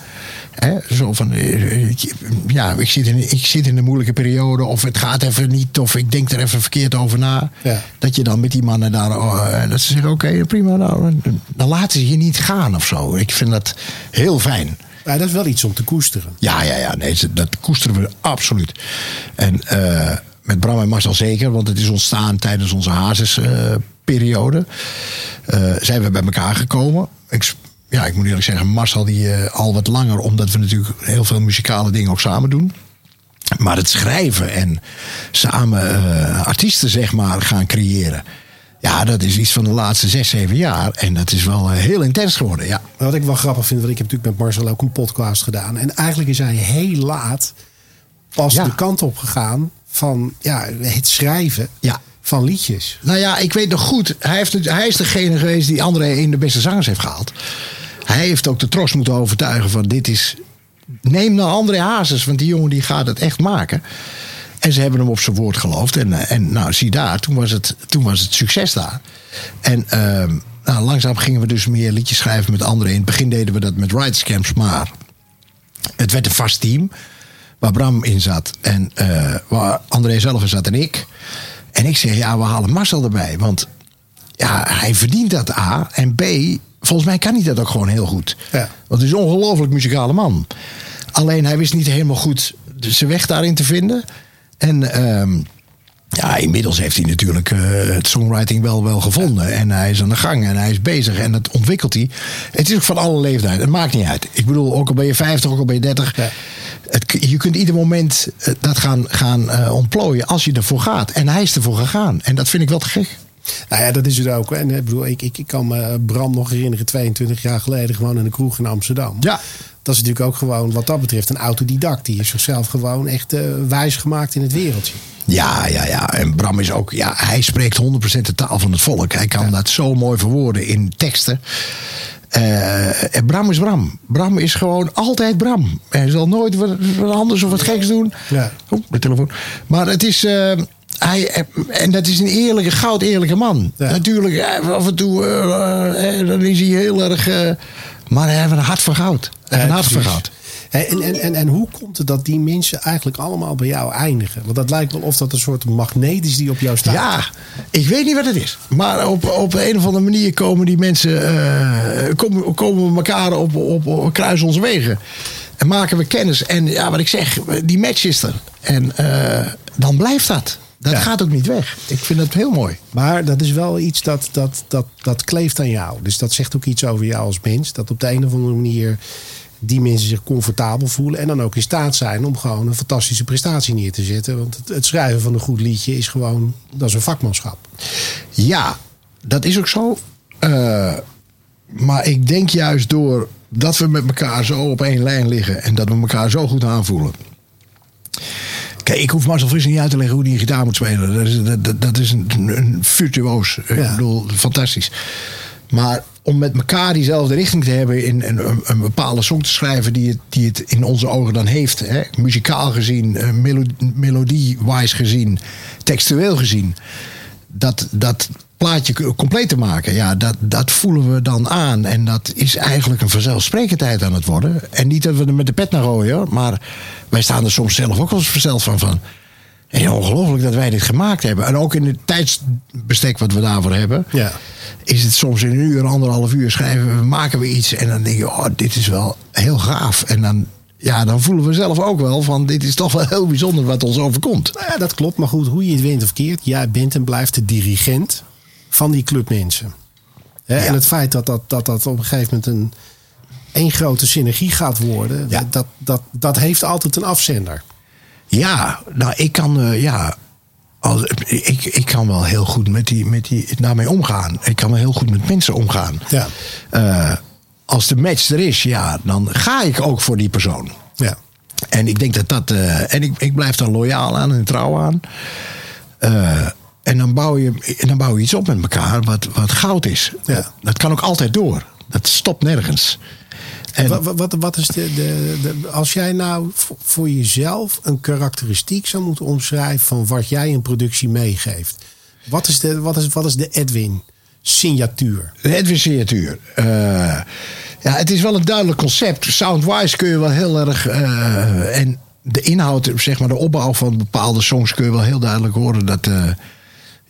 Hè, zo van, eh, ik- ja, ik zit, in, ik zit in een moeilijke periode, of het gaat even niet, of ik denk er even verkeerd over na.
Ja.
Dat je dan met die mannen daar, oh, eh, dat ze zeggen: oké, prima, nou, dan laten ze je niet gaan of zo. Ik vind dat heel fijn.
Ja, dat is wel iets om te koesteren.
Ja, ja, ja, nee, dat koesteren we absoluut. En, eh, met Bram en Marcel zeker, want het is ontstaan tijdens onze Hazes-periode. zijn we bij elkaar gekomen. Ik, ja, ik moet eerlijk zeggen, Marcel die al wat langer, omdat we natuurlijk heel veel muzikale dingen ook samen doen. Maar het schrijven en samen artiesten, zeg maar, gaan creëren. Ja, dat is iets van de laatste zes, zeven jaar. En dat is wel heel intens geworden, ja.
Wat ik wel grappig vind, want ik heb natuurlijk met Marcel ook een podcast gedaan. En eigenlijk is hij heel laat pas de kant op gegaan van ja, het schrijven ja. Van liedjes.
Nou ja, ik weet nog goed. Hij, heeft, hij is degene geweest die André in de beste zangers heeft gehaald. Hij heeft ook de tros moeten overtuigen van dit is... Neem nou André Hazes, want die jongen die gaat het echt maken. En ze hebben hem op zijn woord geloofd. En, en nou, zie daar, toen was het, toen was het succes daar. En uh, nou, langzaam gingen we dus meer liedjes schrijven met anderen. In het begin deden we dat met Riders Camps, maar het werd een vast team. Waar Bram in zat en uh, waar André zelf in zat en ik. En ik zeg, ja, we halen Marcel erbij. Want ja, hij verdient dat A. En B, volgens mij kan hij dat ook gewoon heel goed. Ja. Want hij is een ongelooflijk muzikale man. Alleen hij wist niet helemaal goed zijn weg daarin te vinden. En ehm, ja, inmiddels heeft hij natuurlijk uh, het songwriting wel, wel gevonden. En hij is aan de gang en hij is bezig en dat ontwikkelt hij. Het is ook van alle leeftijden. Het maakt niet uit. Ik bedoel, ook al ben je 50, ook al ben je 30. Ja. Het, je kunt ieder moment eh, dat gaan, gaan uh, ontplooien als je ervoor gaat. En hij is ervoor gegaan. En dat vind ik wel te gek.
Nou ja, dat is het ook. En ik bedoel, ik, ik, ik kan me Bram nog herinneren, 22 jaar geleden, gewoon in de kroeg in Amsterdam.
Ja.
Dat is natuurlijk ook gewoon, wat dat betreft, een autodidact. Die is zichzelf gewoon echt uh, wijs gemaakt in het wereldje.
Ja, ja, ja. En Bram is ook, ja, hij spreekt 100% de taal van het volk. Hij kan dat zo mooi verwoorden in teksten. Uh, en Bram is Bram. Bram is gewoon altijd Bram. Hij zal nooit wat, anders of wat geks doen. Ja. Oh, de telefoon. Maar het is. Uh, hij, en dat is een eerlijke, goud eerlijke man. Natuurlijk, af en toe uh, dan is hij heel erg. maar hij heeft een hart van goud. Een van goud.
En, en, en, en hoe komt het dat die mensen eigenlijk allemaal bij jou eindigen? Want dat lijkt wel of dat een soort magneet is die op jou staat.
Ja, ik weet niet wat het is. Maar op, op een of andere manier komen die mensen uh, komen, komen we elkaar op, op, op, kruisen onze wegen. En maken we kennis. En ja, wat ik zeg, die match is er. En uh, dan blijft dat. Dat gaat ook niet weg. Ik vind het heel mooi.
Maar dat is wel iets dat, dat, dat, dat kleeft aan jou. Dus dat zegt ook iets over jou als mens. Dat op de een of andere manier die mensen zich comfortabel voelen. En dan ook in staat zijn om gewoon een fantastische prestatie neer te zetten. Want het, het schrijven van een goed liedje is gewoon, dat is een vakmanschap.
Ja, dat is ook zo. Uh, maar ik denk juist door dat we met elkaar zo op één lijn liggen. En dat we elkaar zo goed aanvoelen. Kijk, ik hoef Marcel Visser niet uit te leggen hoe hij gitaar moet spelen. Dat is, dat, dat is een, een virtuoos. Ik bedoel, fantastisch. Maar om met elkaar diezelfde richting te hebben in, een, een, bepaalde song te schrijven die het, die het in onze ogen dan heeft. Hè? Muzikaal gezien, uh, melodie-wise gezien, textueel gezien. Dat, dat plaatje compleet te maken, ja, dat, dat voelen we dan aan. En dat is eigenlijk een vanzelfsprekendheid aan het worden. En niet dat we er met de pet naar gooien, hoor, maar wij staan er soms zelf ook wel eens versteld van. van en ongelooflijk dat wij dit gemaakt hebben. En ook in het tijdsbestek wat we daarvoor hebben. Ja. Is het soms in een uur, anderhalf uur schrijven we, maken we iets. En dan denk je, oh, dit is wel heel gaaf. En dan, ja, dan voelen we zelf ook wel van, dit is toch wel heel bijzonder wat ons overkomt.
Nou ja, dat klopt. Maar goed, hoe je het wint of keert. Jij bent en blijft de dirigent van die clubmensen. Ja. En het feit dat dat, dat dat op een gegeven moment een één grote synergie gaat worden. Ja. Dat, dat, dat heeft altijd een afzender.
Ja, nou, ik kan, uh, ja, als, ik, ik kan wel heel goed met die, met die, daarmee omgaan. Ik kan wel heel goed met mensen omgaan. Ja. Uh, als de match er is, ja, dan ga ik ook voor die persoon. Ja. En ik denk dat dat. Uh, en ik, ik blijf daar loyaal aan en trouw aan. Uh, en dan bouw, je, dan bouw je iets op met elkaar wat, wat goud is. Ja. Dat kan ook altijd door. Dat stopt nergens.
En wat, wat, wat is de, de, de, Als jij nou voor jezelf een karakteristiek zou moeten omschrijven van wat jij in productie meegeeft. Wat is de, wat is, wat is de Edwin signatuur?
De Edwin signatuur. Uh, ja, het is wel een duidelijk concept. Soundwise kun je wel heel erg. Uh, en de inhoud, zeg maar, de opbouw van bepaalde songs kun je wel heel duidelijk horen dat. Uh,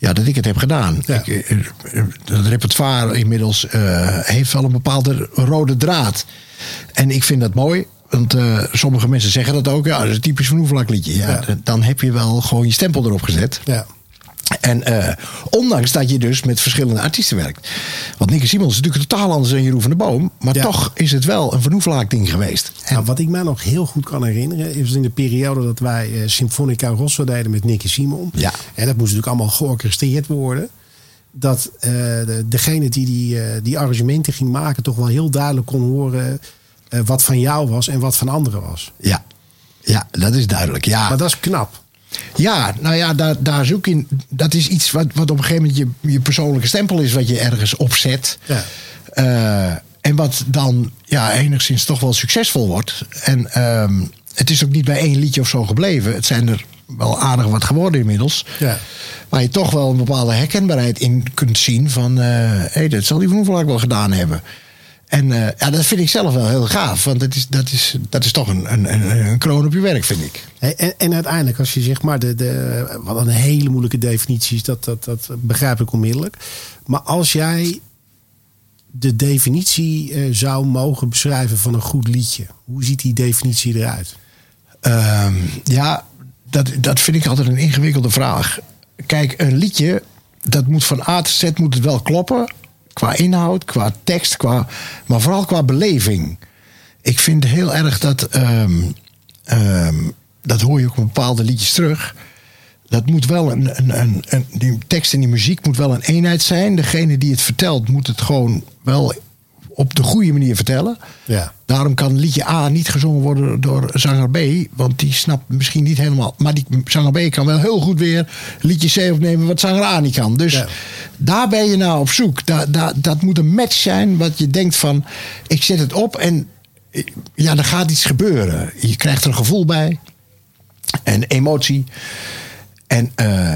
ja, dat ik het heb gedaan. Ja. Ik, het repertoire inmiddels heeft wel een bepaalde rode draad. En ik vind dat mooi. Want eh, sommige mensen zeggen dat ook. Ja, dat is een typisch Van liedje. Ja,
Ja.
Dan heb je wel gewoon je stempel erop gezet.
Ja.
En eh, ondanks dat je dus met verschillende artiesten werkt. Want Nicky Simons is natuurlijk totaal anders dan Jeroen van der Boom. Maar
Ja.
toch is het wel een Van Oefelaak ding geweest. En,
Nou, wat ik mij nog heel goed kan herinneren, is in de periode dat wij eh, Symfonica Rosso deden met Nicky Simon.
Ja.
En dat moest natuurlijk allemaal georchestreerd worden. Dat eh, de, degene die die, die arrangementen ging maken, toch wel heel duidelijk kon horen wat van jou was en wat van anderen was.
ja. ja, dat is duidelijk. Ja.
Maar dat is knap.
Ja, nou ja, daar, daar zoek in. Dat is iets wat, wat op een gegeven moment je, je persoonlijke stempel is, wat je ergens opzet.
Ja.
Eh, en wat dan ja, enigszins toch wel succesvol wordt. En ehm, het is ook niet bij één liedje of zo gebleven. Het zijn er wel aardig wat geworden inmiddels.
Ja.
Waar je toch wel een bepaalde herkenbaarheid in kunt zien van... hé, hey, dat zal die Van wel gedaan hebben. En eh, ja, dat vind ik zelf wel heel gaaf. Want dat is, dat is, dat is toch een, een, een, kroon op je werk, vind ik.
En, en uiteindelijk, als je zeg maar, de, de, wat een hele moeilijke definitie is, dat, dat, dat begrijp ik onmiddellijk. Maar als jij de definitie eh, zou mogen beschrijven van een goed liedje, hoe ziet die definitie eruit?
Ehm, ja, dat, dat vind ik altijd een ingewikkelde vraag. Kijk, een liedje, dat moet van A tot Z moet het wel kloppen. Qua inhoud, qua tekst, qua, maar vooral qua beleving. Ik vind heel erg dat, ehm, ehm, dat hoor je ook in bepaalde liedjes terug. Dat moet wel een, een, een, een- die tekst en die muziek moet wel een eenheid zijn. Degene die het vertelt moet het gewoon wel op de goede manier vertellen.
Ja.
Daarom kan liedje A niet gezongen worden door zanger B. Want die snapt misschien niet helemaal. Maar die zanger B kan wel heel goed weer liedje C opnemen wat zanger A niet kan. Dus
Ja.
daar ben je nou op zoek. Da, da, dat moet een match zijn wat je denkt van... ik zet het op en ja, er gaat iets gebeuren. Je krijgt er een gevoel bij. En emotie. En eh,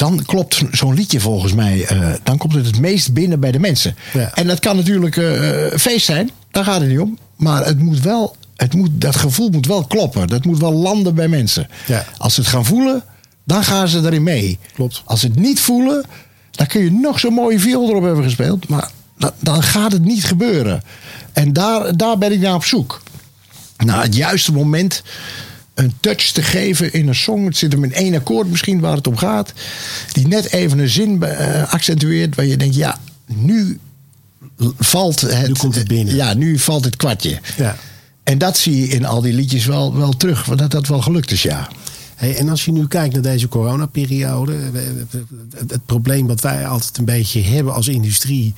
dan klopt zo'n liedje volgens mij... eh, dan komt het het meest binnen bij de mensen.
Ja.
En dat kan natuurlijk eh, feest zijn. Daar gaat het niet om. Maar het moet wel, het moet, dat gevoel moet wel kloppen. Dat moet wel landen bij mensen.
Ja.
Als ze het gaan voelen, dan gaan ze erin mee.
Klopt.
Als ze het niet voelen, dan kun je nog zo'n mooie viool erop hebben gespeeld. Maar dan, dan gaat het niet gebeuren. En daar, daar ben ik naar op zoek. Naar het juiste moment een touch te geven in een song. Het zit hem in één akkoord misschien waar het om gaat. Die net even een zin eh, accentueert waar je denkt, ja, nu valt het...
Nu komt het binnen.
Ja, nu valt het kwartje.
Ja.
En dat zie je in al die liedjes wel, wel terug. Want dat dat wel gelukt is, ja.
Hey, en als je nu kijkt naar deze coronaperiode. we- Het, het probleem wat wij altijd een beetje hebben als industrie.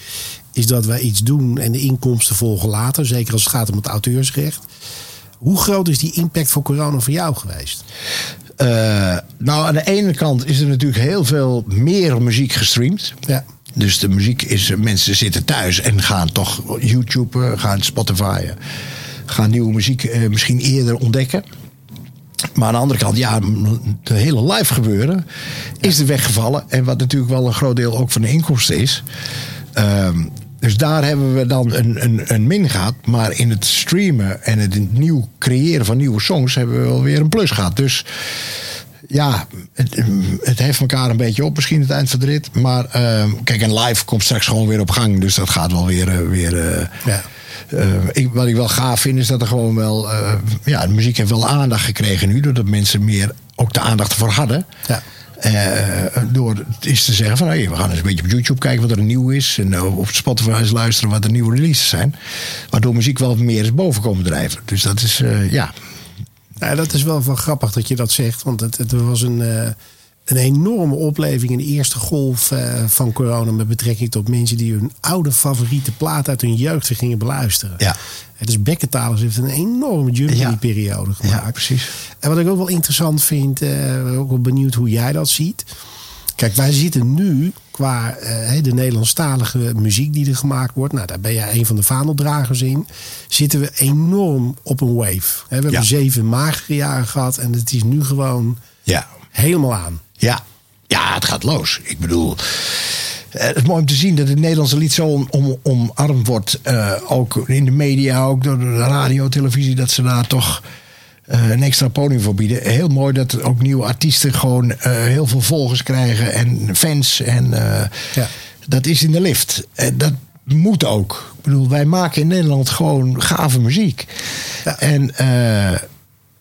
is dat wij iets doen en de inkomsten volgen later. Zeker als het gaat om het auteursrecht. Hoe groot is die impact voor corona voor jou geweest?
Eh, nou, aan de ene kant is er natuurlijk heel veel meer muziek gestreamd.
Ja.
Dus de muziek is, mensen zitten thuis en gaan toch YouTube, gaan Spotify, eh, gaan nieuwe muziek eh, misschien eerder ontdekken. Maar aan de andere kant, ja, de hele live gebeuren is er weggevallen. En wat natuurlijk wel een groot deel ook van de inkomsten is. Ehm, dus daar hebben we dan een, een, een min gehad. Maar in het streamen en het nieuw creëren van nieuwe songs hebben we wel weer een plus gehad. Dus ja, het, het heeft elkaar een beetje op, misschien het eind van de rit. Maar ehm, kijk, en live komt straks gewoon weer op gang. Dus dat gaat wel weer. eh, weer eh,
Ja.
eh, ik, wat ik wel gaaf vind, is dat er gewoon wel. ja, de muziek heeft wel aandacht gekregen nu. Doordat mensen meer ook de aandacht ervoor hadden.
Ja.
Eh, door het is te zeggen van hey, we gaan eens een beetje op YouTube kijken wat er nieuw is. En eh, op Spotify eens luisteren wat de nieuwe releases zijn. Waardoor muziek wel meer is boven komen drijven. Dus dat is eh, ja.
Nou, dat is wel, wel grappig dat je dat zegt. Want het, het was een, eh, een enorme opleving in de eerste golf eh, van corona. Met betrekking tot mensen die hun oude favoriete plaat uit hun jeugd gingen beluisteren.
Ja.
Het is Bekkenthalers heeft een enorme jump in
Ja.
die periode gemaakt.
Ja, precies.
En wat ik ook wel interessant vind, eh ook wel benieuwd hoe jij dat ziet. Kijk, wij zitten nu qua eh, de Nederlandstalige muziek die er gemaakt wordt. Nou, daar ben jij een van de vaandeldragers in. Zitten we enorm op een wave. We hebben
Ja.
zeven magere jaren gehad en het is nu gewoon
Ja.
helemaal aan.
Ja, ja, het gaat los. Ik bedoel, eh, het is mooi om te zien dat het Nederlandse lied zo om, om, omarmd wordt. eh, ook in de media, ook door de radio, televisie, dat ze daar toch eh, een extra podium voor bieden. Heel mooi dat ook nieuwe artiesten gewoon heel veel volgers krijgen en fans. En
Ja.
dat is in de lift. En dat moet ook. Ik bedoel, wij maken in Nederland gewoon gave muziek.
Ja.
En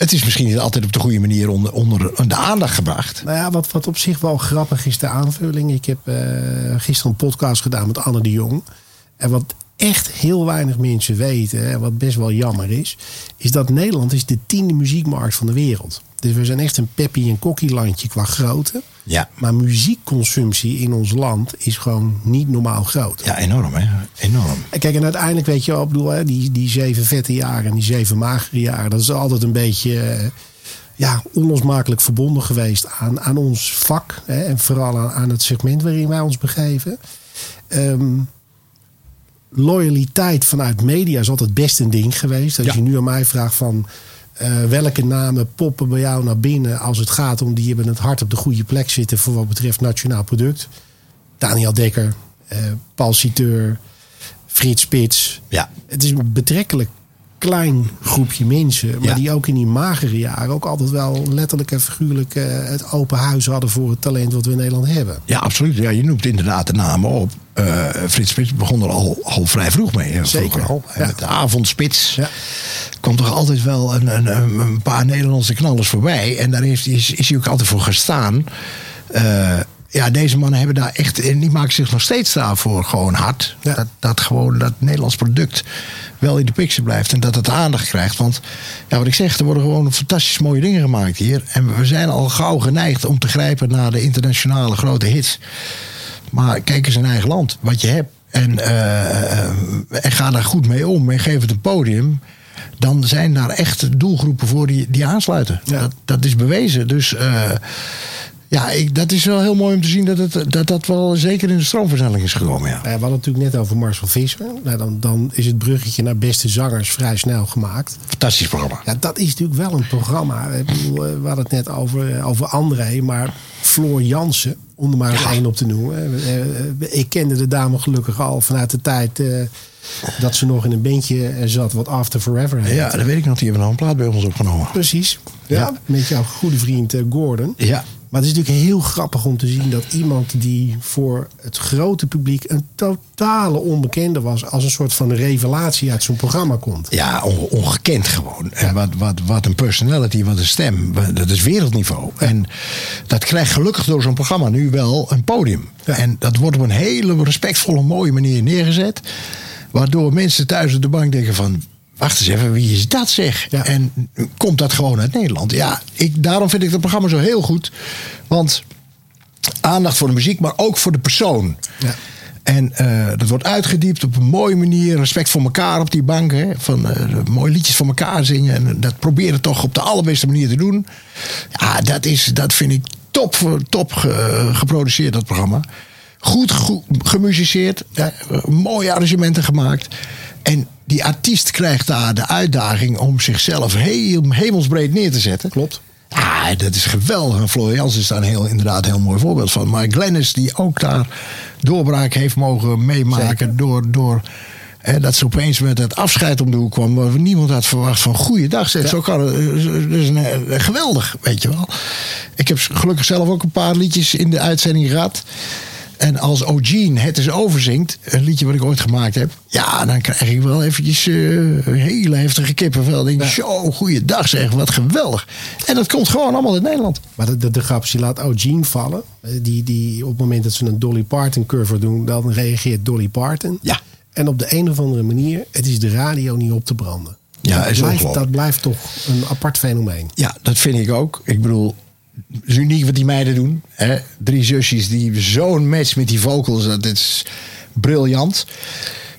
het is misschien niet altijd op de goede manier onder, onder de aandacht gebracht.
Nou ja, wat, wat op zich wel grappig is, de aanvulling. Ik heb eh, gisteren een podcast gedaan met Anne de Jong. En wat echt heel weinig mensen weten, en wat best wel jammer is, is dat Nederland is de tiende muziekmarkt van de wereld. Dus we zijn echt een peppy en kokkie landje qua grootte.
Ja.
Maar muziekconsumptie in ons land is gewoon niet normaal groot.
Ja, enorm hè. Enorm.
En Kijk, en uiteindelijk weet je wel, bedoel, hè, die, die zeven vette jaren en die zeven magere jaren, dat is altijd een beetje eh, ja, onlosmakelijk verbonden geweest aan, aan ons vak. Hè, en vooral aan, aan het segment waarin wij ons begeven. Ehm, loyaliteit vanuit media is altijd best een ding geweest. Als
Ja.
je nu aan mij vraagt van eh, welke namen poppen bij jou naar binnen als het gaat om die hebben het hart op de goede plek zitten voor wat betreft nationaal product. Daniel Dekker, eh, Paul Citeur, Frits Spits.
Ja.
Het is een betrekkelijk klein groepje mensen, maar
Ja.
die ook in die magere jaren ook altijd wel letterlijk en figuurlijk eh, het open huis hadden voor het talent wat we in Nederland hebben.
Ja, absoluut. Ja, je noemt inderdaad de namen op. Frits Spits begon er al, al vrij vroeg mee.
Zeker,
vroeger al.
Ja.
Met de avondspits
Ja.
Kwam toch altijd wel een, een, een paar Nederlandse knallers voorbij. En daar heeft, is, is hij ook altijd voor gestaan. Eh, ja, deze mannen hebben daar echt. En die maken zich nog steeds daarvoor gewoon hard.
Ja.
Dat, dat gewoon dat Nederlands product wel in de picture blijft. En dat het aandacht krijgt. Want ja, wat ik zeg, er worden gewoon fantastisch mooie dingen gemaakt hier. En we zijn al gauw geneigd om te grijpen naar de internationale grote hits. Maar kijk eens in eigen land, wat je hebt. En, eh, eh, en ga daar goed mee om en geef het een podium. Dan zijn daar echt doelgroepen voor die, die aansluiten.
Ja.
Dat, dat is bewezen. Dus eh, ja, ik, dat is wel heel mooi om te zien dat het, dat, dat wel zeker in de stroomversnelling is gekomen. Ja.
We hadden het natuurlijk net over Marcel Visser. Nou, dan, dan is het bruggetje naar beste zangers vrij snel gemaakt.
Fantastisch programma.
Ja, dat is natuurlijk wel een programma. Ik bedoel, eh, we hadden het net over, eh, over André, maar Floor Jansen, om er maar eens één op te noemen. Eh, eh, Ik kende de dame gelukkig al vanuit de tijd eh, dat ze nog in een bandje zat, wat After Forever heet.
Ja, dat weet ik nog. Die hebben nog een plaat bij ons opgenomen.
Precies. Ja. Met jouw goede vriend Gordon.
Ja.
Maar het is natuurlijk heel grappig om te zien dat iemand die voor het grote publiek een totale onbekende was, als een soort van revelatie uit zo'n programma komt.
Ja, on- ongekend gewoon. En wat, wat, wat een personality, wat een stem. Dat is wereldniveau. En dat krijgt gelukkig door zo'n programma nu wel een podium. En dat wordt op een hele respectvolle, mooie manier neergezet. Waardoor mensen thuis op de bank denken van... Wacht eens even, wie is dat zeg?
Ja.
En komt dat gewoon uit Nederland? Ja, ik, daarom vind ik het programma zo heel goed. Want aandacht voor de muziek, maar ook voor de persoon.
Ja.
En eh, dat wordt uitgediept op een mooie manier. Respect voor elkaar op die bank. Hè? Van eh, mooie liedjes voor elkaar zingen. En dat proberen toch op de allerbeste manier te doen. Ja, dat, is, dat vind ik top, top ge- geproduceerd, dat programma. Goed, goed gemusiceerd. mooie arrangementen gemaakt. En die artiest krijgt daar de uitdaging om zichzelf heel, hemelsbreed neer te zetten.
Klopt.
Ja, dat is geweldig. En Floor Jans is daar een heel, inderdaad een heel mooi voorbeeld van. Maar Glennis, die ook daar doorbraak heeft mogen meemaken.
Zeker.
Door, door hè, dat ze opeens met het afscheid om de hoek kwam. Waar niemand had verwacht van goeiedag. Zeg, zo kan het. Dat is een, eh, geweldig, weet je wel. Ik heb gelukkig zelf ook een paar liedjes in de uitzending gehad. En als O'Gene het eens overzingt, een liedje wat ik ooit gemaakt heb, ja, dan krijg ik wel eventjes een hele heftige kippenvel. Denk ik, zo, goeiedag zeg, wat geweldig. En dat komt gewoon allemaal uit Nederland.
Maar de, de, de grap is, je laat O'Gene vallen. Eh, Die, die op het moment dat ze een Dolly Parton cover doen, dan reageert Dolly Parton.
Ja.
En op de een of andere manier, het is de radio niet op te branden.
Ja,
dat,
is
blijft, dat blijft toch een apart fenomeen.
Ja, dat vind ik ook. Ik bedoel, is uniek wat die meiden doen. Hè? Drie zusjes die zo'n match met die vocals, dat is briljant.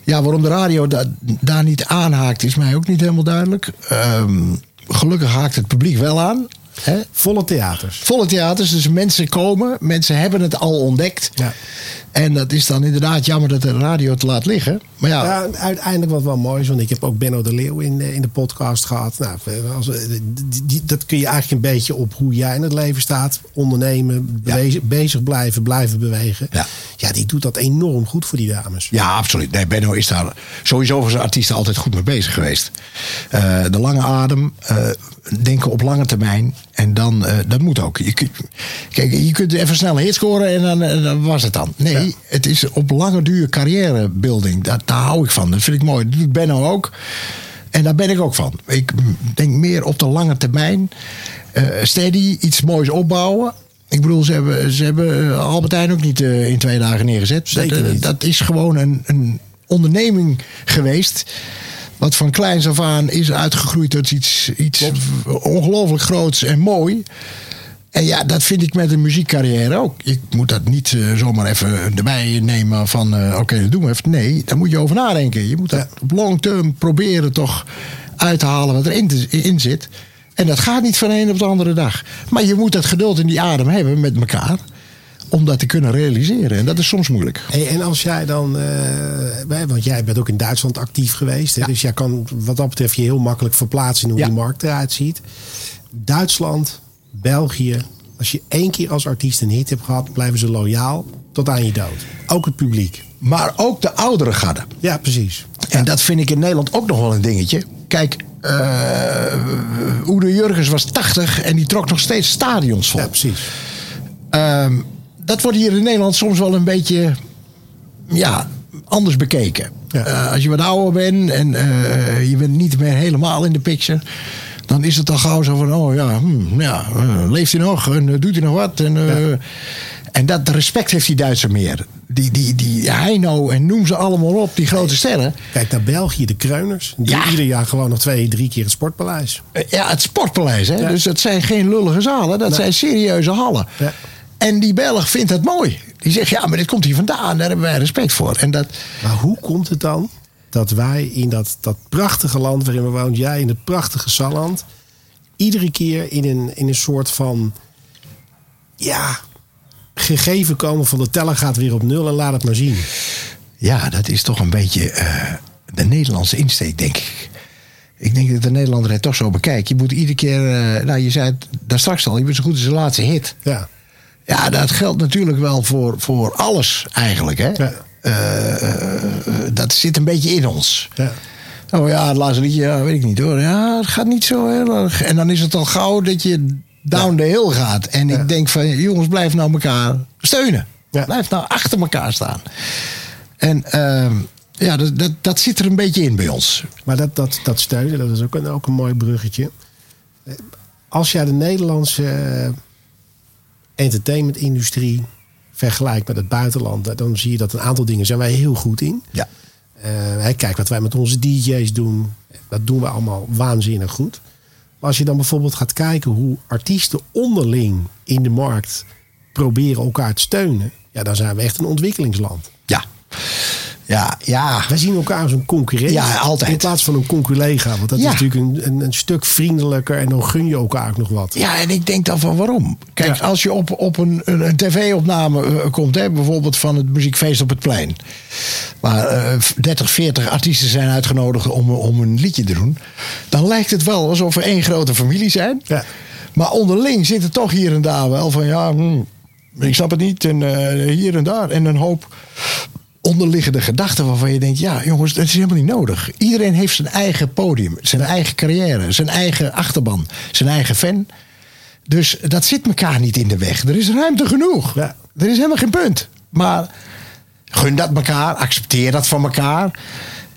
Ja, waarom de radio da- daar niet aanhaakt, is mij ook niet helemaal duidelijk. Ehm, gelukkig haakt het publiek wel aan. Hè?
Volle theaters.
Volle theaters, dus mensen komen, mensen hebben het al ontdekt.
Ja.
En dat is dan inderdaad jammer dat de radio het laat liggen. Maar ja,
Ja, uiteindelijk wat wel mooi is, want ik heb ook Benno de Leeuw in, de- in de podcast gehad. Nou, als, die, die- dat kun je eigenlijk een beetje op hoe jij in het leven staat. Ondernemen,
Ja.
bezig, bezig blijven, blijven bewegen.
Ja.
ja, die doet dat enorm goed voor die dames.
Ja, absoluut. Nee, Benno is daar sowieso voor zijn artiesten altijd goed mee bezig geweest. Eh, de lange adem, eh, denken op lange termijn. En dan, eh, dat moet ook. Je, kijk, je kunt even snel een hit scoren en dan, eh, dan was het dan. Nee, het is op lange duur carrièrebuilding. Dat, daar hou ik van. Dat vind ik mooi. Dat doet Benno ook. En daar ben ik ook van. Ik denk meer op de lange termijn. eh, steady, iets moois opbouwen. Ik bedoel, ze hebben, ze hebben eh, Albertijn ook niet eh, in twee dagen neergezet.
Zeker
dat, dat is gewoon een, een onderneming geweest. Wat van kleins af aan is uitgegroeid tot iets, iets ongelooflijk groots en mooi. En ja, dat vind ik met een muziekcarrière ook. Je moet dat niet eh, zomaar even erbij nemen van... eh, oké, dat doen we even. Nee, daar moet je over nadenken. Je moet dat op long term proberen toch uit te halen wat erin te- in zit. En dat gaat niet van de een op de andere dag. Maar je moet dat geduld in die adem hebben met elkaar... om dat te kunnen realiseren. En dat is soms moeilijk.
Hey, en als jij dan, eh, want jij bent ook in Duitsland actief geweest, dus jij kan wat dat betreft je heel makkelijk verplaatsen in hoe
Ja.
die markt eruit ziet. Duitsland, België, als je één keer als artiest een hit hebt gehad, blijven ze loyaal tot aan je dood. Ook het publiek.
Maar ook de oudere garde.
Ja, precies.
En dat vind ik in Nederland ook nog wel een dingetje. Kijk, eh Oede Jurgens was 80 en die trok nog steeds stadions vol.
Ja, precies.
Ehm, dat wordt hier in Nederland soms wel een beetje ja, anders bekeken.
Ja.
Eh, als je wat ouder bent en eh, je bent niet meer helemaal in de picture. Dan is het al gauw zo van, oh ja, hm, ja eh, leeft hij nog en eh, doet hij nog wat? En, eh, en dat respect heeft die Duitser meer. Die, die, die Heino en noem ze allemaal op, die grote sterren.
Kijk naar België, de Kreuners. Die
Ja.
ieder jaar gewoon nog twee, drie keer het Sportpaleis.
Ja, het sportpaleis. Hè?
Ja.
Dus dat zijn geen lullige zalen. Dat
Nee.
zijn serieuze hallen.
Ja.
En die Belg vindt dat mooi. Die zegt, ja, maar dit komt hier vandaan. Daar hebben wij respect voor. En dat,
Maar hoe komt het dan dat wij in dat, dat prachtige land waarin we wonen, jij in het prachtige Salland, iedere keer in een, in een soort van ja, gegeven komen van de teller gaat weer op nul en laat het maar zien.
ja, dat is toch een beetje eh, de Nederlandse insteek, denk ik. Ik denk dat de Nederlander het toch zo bekijkt. Je moet iedere keer, eh, nou je zei het daar straks al, je bent zo goed als de laatste hit.
Ja,
Ja, dat geldt natuurlijk wel voor, voor alles eigenlijk. Hè?
Ja.
Eh, eh, dat zit een beetje in ons.
ja.
Oh ja, het laatste liedje, ja, weet ik niet hoor. Ja, het gaat niet zo heel erg. En dan is het al gauw dat je down the hill gaat. En ik denk van, jongens, blijf nou elkaar steunen.
Ja.
Blijf nou achter elkaar staan. En ehm, ja, dat, dat, dat zit er een beetje in bij ons.
Maar dat, dat, dat steunen, dat is ook een, ook een mooi bruggetje. Als jij de Nederlandse eh, entertainmentindustrie vergelijkt met het buitenland, eh, dan zie je dat een aantal dingen zijn wij heel goed in.
Ja.
Eh, kijk wat wij met onze DJ's doen. Dat doen we allemaal waanzinnig goed. Maar als je dan bijvoorbeeld gaat kijken hoe artiesten onderling in de markt proberen elkaar te steunen. Ja, dan zijn we echt een ontwikkelingsland.
Ja. Ja, ja.
Wij zien elkaar als een concurrent.
Ja, altijd.
In plaats van een conculega. Want dat
Ja.
is natuurlijk een, een, een stuk vriendelijker. En dan gun je elkaar ook nog wat.
Ja, en ik denk dan van waarom? Kijk,
Ja.
als je op, op een, een, een tv-opname eh, komt, hè, bijvoorbeeld van het muziekfeest op het plein. Waar eh, 30, 40 artiesten zijn uitgenodigd om, om een liedje te doen. Dan lijkt het wel alsof we één grote familie zijn.
Ja.
Maar onderling zit het toch hier en daar wel van ja, hmm, ik snap het niet. En eh, hier en daar. En een hoop onderliggende gedachten waarvan je denkt: ja, jongens, dat is helemaal niet nodig. Iedereen heeft zijn eigen podium, zijn eigen carrière, zijn eigen achterban, zijn eigen fan. Dus dat zit elkaar niet in de weg. Er is ruimte genoeg.
Ja.
Er is helemaal geen punt. Maar gun dat elkaar, accepteer dat van elkaar.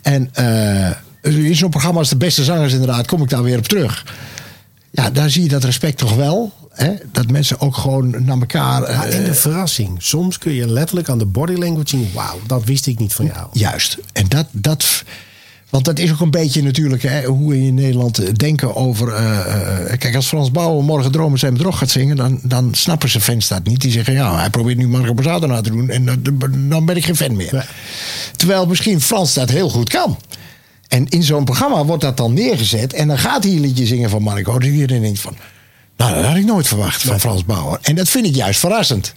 En eh, in zo'n programma als De Beste Zangers, inderdaad, kom ik daar weer op terug. Ja, daar zie je dat respect toch wel. Hè? Dat mensen ook gewoon naar elkaar. eh,
Ja, en de verrassing. Soms kun je letterlijk aan de body language zien. Wauw, dat wist ik niet van jou.
Juist. En dat, dat. Want dat is ook een beetje natuurlijk hè, hoe we in Nederland denken over. eh, eh, kijk, als Frans Bouwer morgen Dromen zijn bedrog gaat zingen. Dan, dan snappen ze fans dat niet. Die zeggen: ja, hij probeert nu Marco Borsato na te doen. En dan- dan ben ik geen fan meer. Terwijl misschien Frans dat heel goed kan. En in zo'n programma wordt dat dan neergezet. En dan gaat hij een liedje zingen van Marco. Dus iedereen denkt van. Nou, dat had ik nooit verwacht van Frans Bauer. En dat vind ik juist verrassend.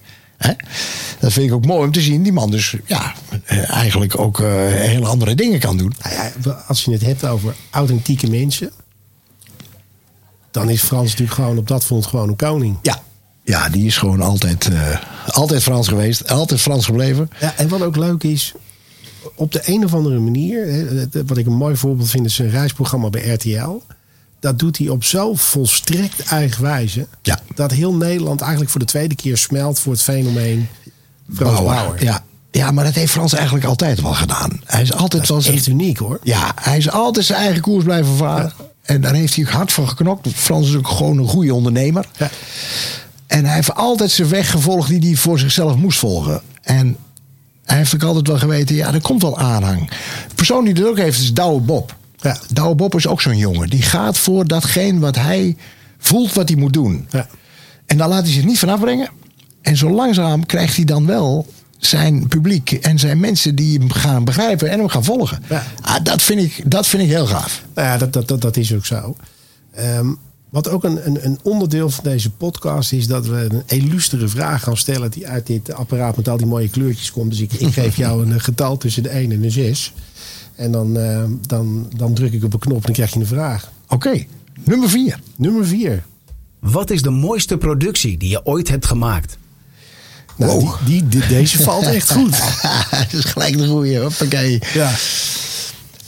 Dat vind ik ook mooi om te zien. Die man dus ja, eh, eigenlijk ook eh, hele andere dingen kan doen.
Nou ja, als je het hebt over authentieke mensen. Dan is Frans natuurlijk gewoon op dat front gewoon een koning.
Ja, ja die is gewoon altijd, eh, altijd Frans geweest. Altijd Frans gebleven.
Ja, en wat ook leuk is, op de een of andere manier, wat ik een mooi voorbeeld vind, is een reisprogramma bij RTL. Dat doet hij op zo volstrekt eigen wijze.
Ja.
Dat heel Nederland eigenlijk voor de tweede keer smelt voor het fenomeen Frans
Bauer. Ja, Ja, maar dat heeft Frans eigenlijk altijd wel gedaan. Hij is altijd
Dat is echt uniek hoor.
Ja, hij is altijd zijn eigen koers blijven varen. En daar heeft hij ook hard voor geknokt. Frans is ook gewoon een goede ondernemer.
Ja.
En hij heeft altijd zijn weg gevolgd die hij voor zichzelf moest volgen. En heeft ook altijd wel geweten, ja, er komt wel aanhang. De persoon die dat ook heeft is Douwe Bob.
Ja.
Douwe Bob is ook zo'n jongen. Die gaat voor datgene wat hij voelt wat hij moet doen.
Ja.
En daar laat hij zich niet van afbrengen. En zo langzaam krijgt hij dan wel zijn publiek en zijn mensen die hem gaan begrijpen en hem gaan volgen.
Ja.
Ah, dat, vind ik, dat vind ik heel gaaf.
Nou ja, dat, dat, dat, dat is ook zo. Ehm, wat ook een, een, een onderdeel van deze podcast is dat we een illustere vraag gaan stellen die uit dit apparaat met al die mooie kleurtjes komt. Dus ik, ik geef jou een getal tussen de 1 en de 6. En dan, ehm, dan, dan druk ik op een knop en dan krijg je een vraag.
Oké, nummer vier.
Nummer 4.
Wat is de mooiste productie die je ooit hebt gemaakt?
Nou,
Wow.
die, die, die- deze valt echt goed.
dat is gelijk de goeie. Hoppakee.
Ja.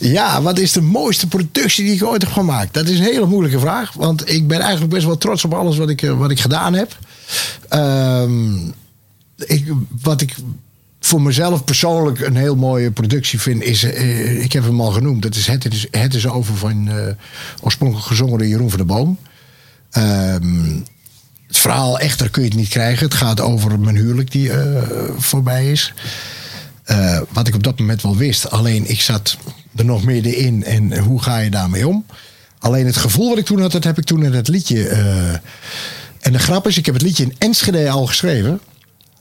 Ja, wat is de mooiste productie die ik ooit heb gemaakt? Dat is een hele moeilijke vraag. Want ik ben eigenlijk best wel trots op alles wat ik, eh, wat ik gedaan heb. Ehm, ik, wat ik voor mezelf persoonlijk een heel mooie productie vind, is. eh, ik heb hem al genoemd. Dat is Het is, het is over van. eh, oorspronkelijk gezongen door Jeroen van der Boom. Ehm, het verhaal echter kun je het niet krijgen. Het gaat over mijn huwelijk die voorbij is. Wat ik op dat moment wel wist. Alleen ik zat er nog middenin. En hoe ga je daarmee om? Alleen het gevoel wat ik toen had, dat heb ik toen in het liedje. eh, en de grap is, ik heb het liedje in Enschede al geschreven.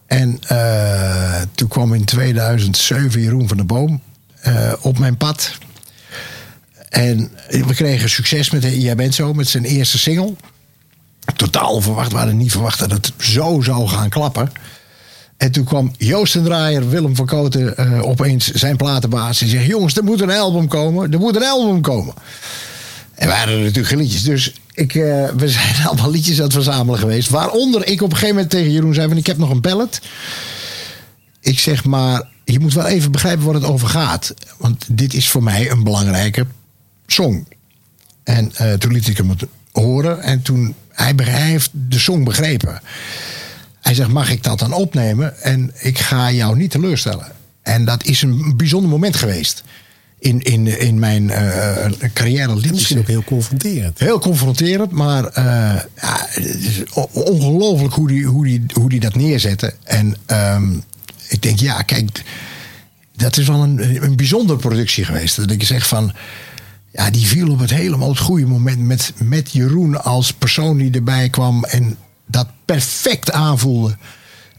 En eh, toen kwam in 2007 Jeroen van der Boom eh, op mijn pad. En we kregen succes met Jij bent zo, met zijn eerste single. Totaal onverwacht, we hadden niet verwacht dat het zo zou gaan klappen. En toen kwam Joost en Draaier, Willem van Koten, eh, opeens zijn platenbaas. En zegt, jongens, er moet een album komen. Er moet een album komen. En wij hadden natuurlijk liedjes. Dus ik, eh, we zijn allemaal liedjes aan het verzamelen geweest. Waaronder ik op een gegeven moment tegen Jeroen zei... Van, ik heb nog een ballad. Ik zeg maar, je moet wel even begrijpen waar het over gaat. Want dit is voor mij een belangrijke song. En eh, toen liet ik hem het horen. En toen, hij, hij heeft de song begrepen. Hij zegt, mag ik dat dan opnemen? En ik ga jou niet teleurstellen. En dat is een bijzonder moment geweest. In, in, in mijn eh carrière liedjes.
Misschien ook heel confronterend.
Heel confronterend, maar eh, ja, het is o- ongelooflijk hoe die, hoe, die, hoe die dat neerzette. En ehm, ik denk, ja, kijk, dat is wel een, een bijzondere productie geweest. Dat ik zeg van, ja, die viel op het helemaal het goede moment met, met Jeroen als persoon die erbij kwam en dat perfect aanvoelde.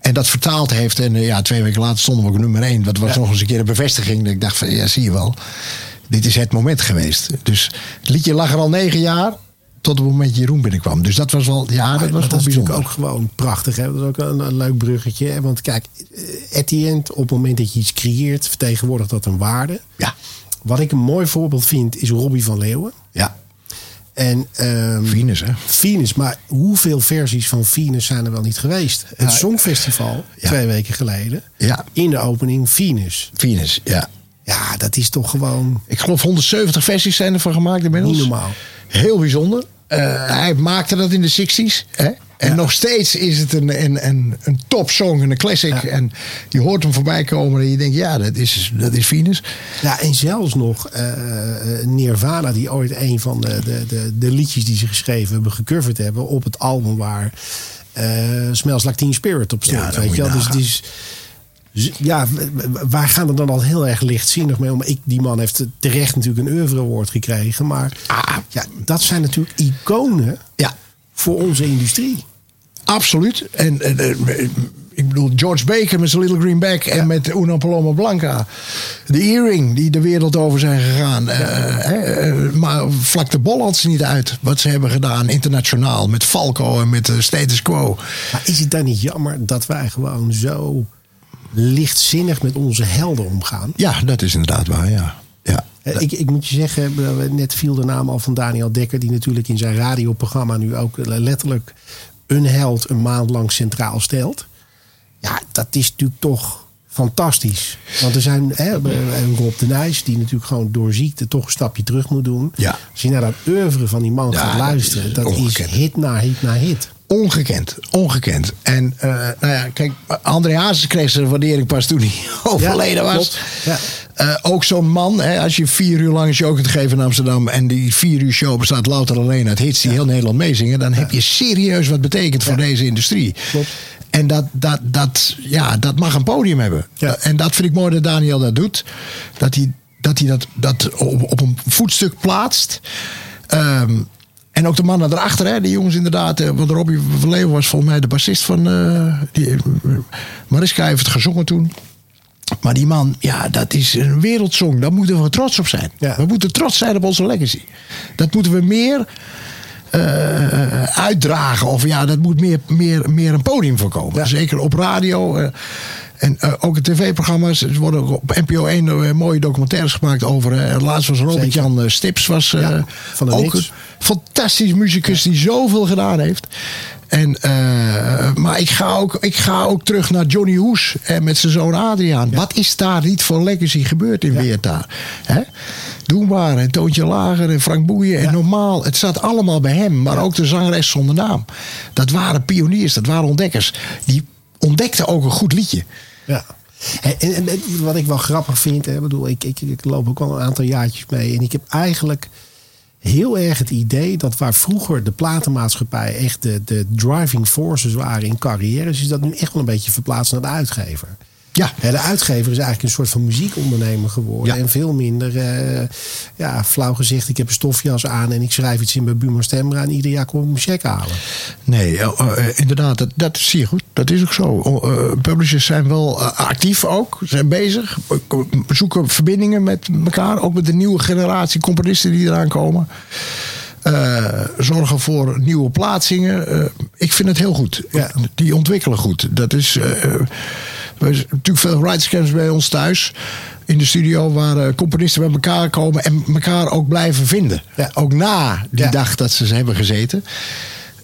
En dat vertaald heeft. En eh, ja, twee weken later stonden we op nummer één. Dat was nog eens een keer een bevestiging. Dat ik dacht van, ja, zie je wel. Dit is het moment geweest. Dus het liedje lag er al negen jaar. Tot het moment Jeroen binnenkwam. Dus dat was wel, ja, dat
Maar
was wel
dat is
bijzonder.
ook gewoon prachtig. Hè? Dat is ook een, een leuk bruggetje. Hè? Want kijk, eh, at the end, op het moment dat je iets creëert, vertegenwoordigt dat een waarde.
Ja,
Wat ik een mooi voorbeeld vind, is Robbie van Leeuwen.
ja.
En ehm,
Venus, hè?
Venus, maar hoeveel versies van Venus zijn er wel niet geweest? Het Songfestival,
ja.
twee weken geleden.
Ja.
In de opening Venus.
Venus, ja.
Ja, dat is toch gewoon
Ik geloof 170 versies zijn ervan gemaakt inmiddels.
niet normaal.
Heel bijzonder. Eh, hij maakte dat in de 60s. Hè? En
Ja.
nog steeds is het een, een, een, een top song en een classic.
Ja.
En je hoort hem voorbij komen en je denkt, ja, dat is, dat is Venus.
Ja, en zelfs nog eh, eh, Nirvana, die ooit een van de, de, de, de liedjes die ze geschreven hebben, gecoverd hebben op het album waar eh Smells Like Teen Spirit op stond.
Ja, dat
weet je wel? Dus, ja, w- w- wij gaan er dan al heel erg lichtzinnig mee om. Ik, die man heeft terecht natuurlijk een oeuvre award gekregen. Maar
Ah.
ja, dat zijn natuurlijk iconen
Ja,
voor onze industrie.
Absoluut. En eh, ik bedoel, George Baker met zijn Little Green Bag en met Una Paloma Blanca. De Earring, die de wereld over zijn gegaan. Eh, eh, maar vlak de bol had ze niet uit wat ze hebben gedaan internationaal. Met Falco en met de Status Quo.
Maar is het dan niet jammer dat wij gewoon zo lichtzinnig met onze helden omgaan?
Ja, dat is inderdaad waar, ja. ja.
Ik, ik moet je zeggen, net viel de naam al van Daniel Dekker, die natuurlijk in zijn radioprogramma nu ook letterlijk een held een maand lang centraal stelt. Ja, dat is natuurlijk toch fantastisch. Want er zijn hè, Rob de Nijs, die natuurlijk gewoon door ziekte toch een stapje terug moet doen.
Ja.
Als je naar dat oeuvre van die man
Ja,
gaat
dat
luisteren,
is
dat is hit na hit na hit.
Ongekend, ongekend. En uh, nou ja, kijk, André Hazes kreeg zijn waardering pas toen hij overleden
Ja,
was.
Ja.
Eh, ook zo'n man, hè, als je vier uur lang een show kunt geven in Amsterdam... en die vier uur show bestaat louter alleen uit hits die heel Nederland meezingen... dan heb je serieus wat betekend voor deze industrie.
Klopt.
En dat, dat, dat, ja, dat mag een podium hebben. En dat vind ik mooi dat Daniel dat doet. Dat hij dat, hij dat, dat op, op een voetstuk plaatst. Ehm, en ook de mannen erachter, hè, die jongens inderdaad. eh, Want Robbie van Leeuwen was volgens mij de bassist van. eh die, eh, Mariska heeft het gezongen toen. Maar die man, ja, dat is een wereldsong. Daar moeten we trots op zijn.
Ja.
We moeten trots zijn op onze legacy. Dat moeten we meer uitdragen. Of ja, dat moet meer, meer, meer een podium voorkomen.
Ja.
Zeker op radio. eh, en eh, ook in tv-programma's. Er worden op NPO 1 eh, mooie documentaires gemaakt over. eh, laatst was Robert-Jan Stips. Was,
Ja, van de
ook een fantastisch muzikus die zoveel gedaan heeft. En, maar ik ga, ook, ik ga ook terug naar Johnny Hoes en met zijn zoon Adriaan. Wat is daar niet voor legacy gebeurd in Weerta? Hè? Doenbaar en Toontje Lager en Frank Boeien. En normaal, het zat allemaal bij hem. Maar ook de zangeres zonder naam. Dat waren pioniers, dat waren ontdekkers. Die ontdekten ook een goed liedje.
Ja. En, wat ik wel grappig vind, hè, bedoel, ik, ik, ik loop ook al een aantal jaartjes mee. En ik heb eigenlijk heel erg het idee dat waar vroeger de platenmaatschappij echt de, de driving forces waren in carrières, is dat nu echt wel een beetje verplaatst naar de uitgever.
Ja.
De uitgever is eigenlijk een soort van muziekondernemer geworden.
Ja.
En veel minder, eh, ja, flauw gezegd, ik heb een stofjas aan en ik schrijf iets in bij Buma Stemra en ieder jaar kom ik mijn check halen.
Nee, eh, eh, inderdaad, dat, dat zie je goed. Dat is ook zo. O, eh, publishers zijn wel actief ook, zijn bezig. Zoeken verbindingen met elkaar. Ook met de nieuwe generatie componisten die eraan komen. Zorgen voor nieuwe plaatsingen. Ik vind het heel goed.
Ja.
Die ontwikkelen goed. Dat is. We hebben natuurlijk veel writerscams bij ons thuis. In de studio waar eh, componisten bij elkaar komen en elkaar ook blijven vinden.
Ja.
Ook na die
Ja.
dag dat ze ze hebben gezeten.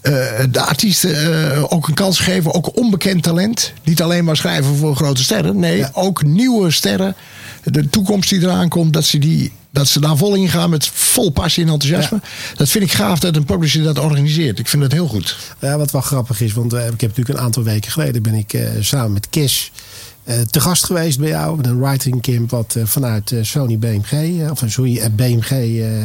Eh, de artiesten eh, ook een kans geven, ook onbekend talent. Niet alleen maar schrijven voor grote sterren. Nee,
Ja.
ook nieuwe sterren. De toekomst die eraan komt, dat ze, die, dat ze daar vol in gaan met vol passie en enthousiasme. Dat vind ik gaaf dat een publisher dat organiseert. Ik vind dat heel goed.
Ja, wat wel grappig is, want eh, ik heb natuurlijk een aantal weken geleden ben ik eh, samen met Kes eh, te gast geweest bij jou. Met een writing camp wat vanuit Sony BMG, of sorry, BMG eh,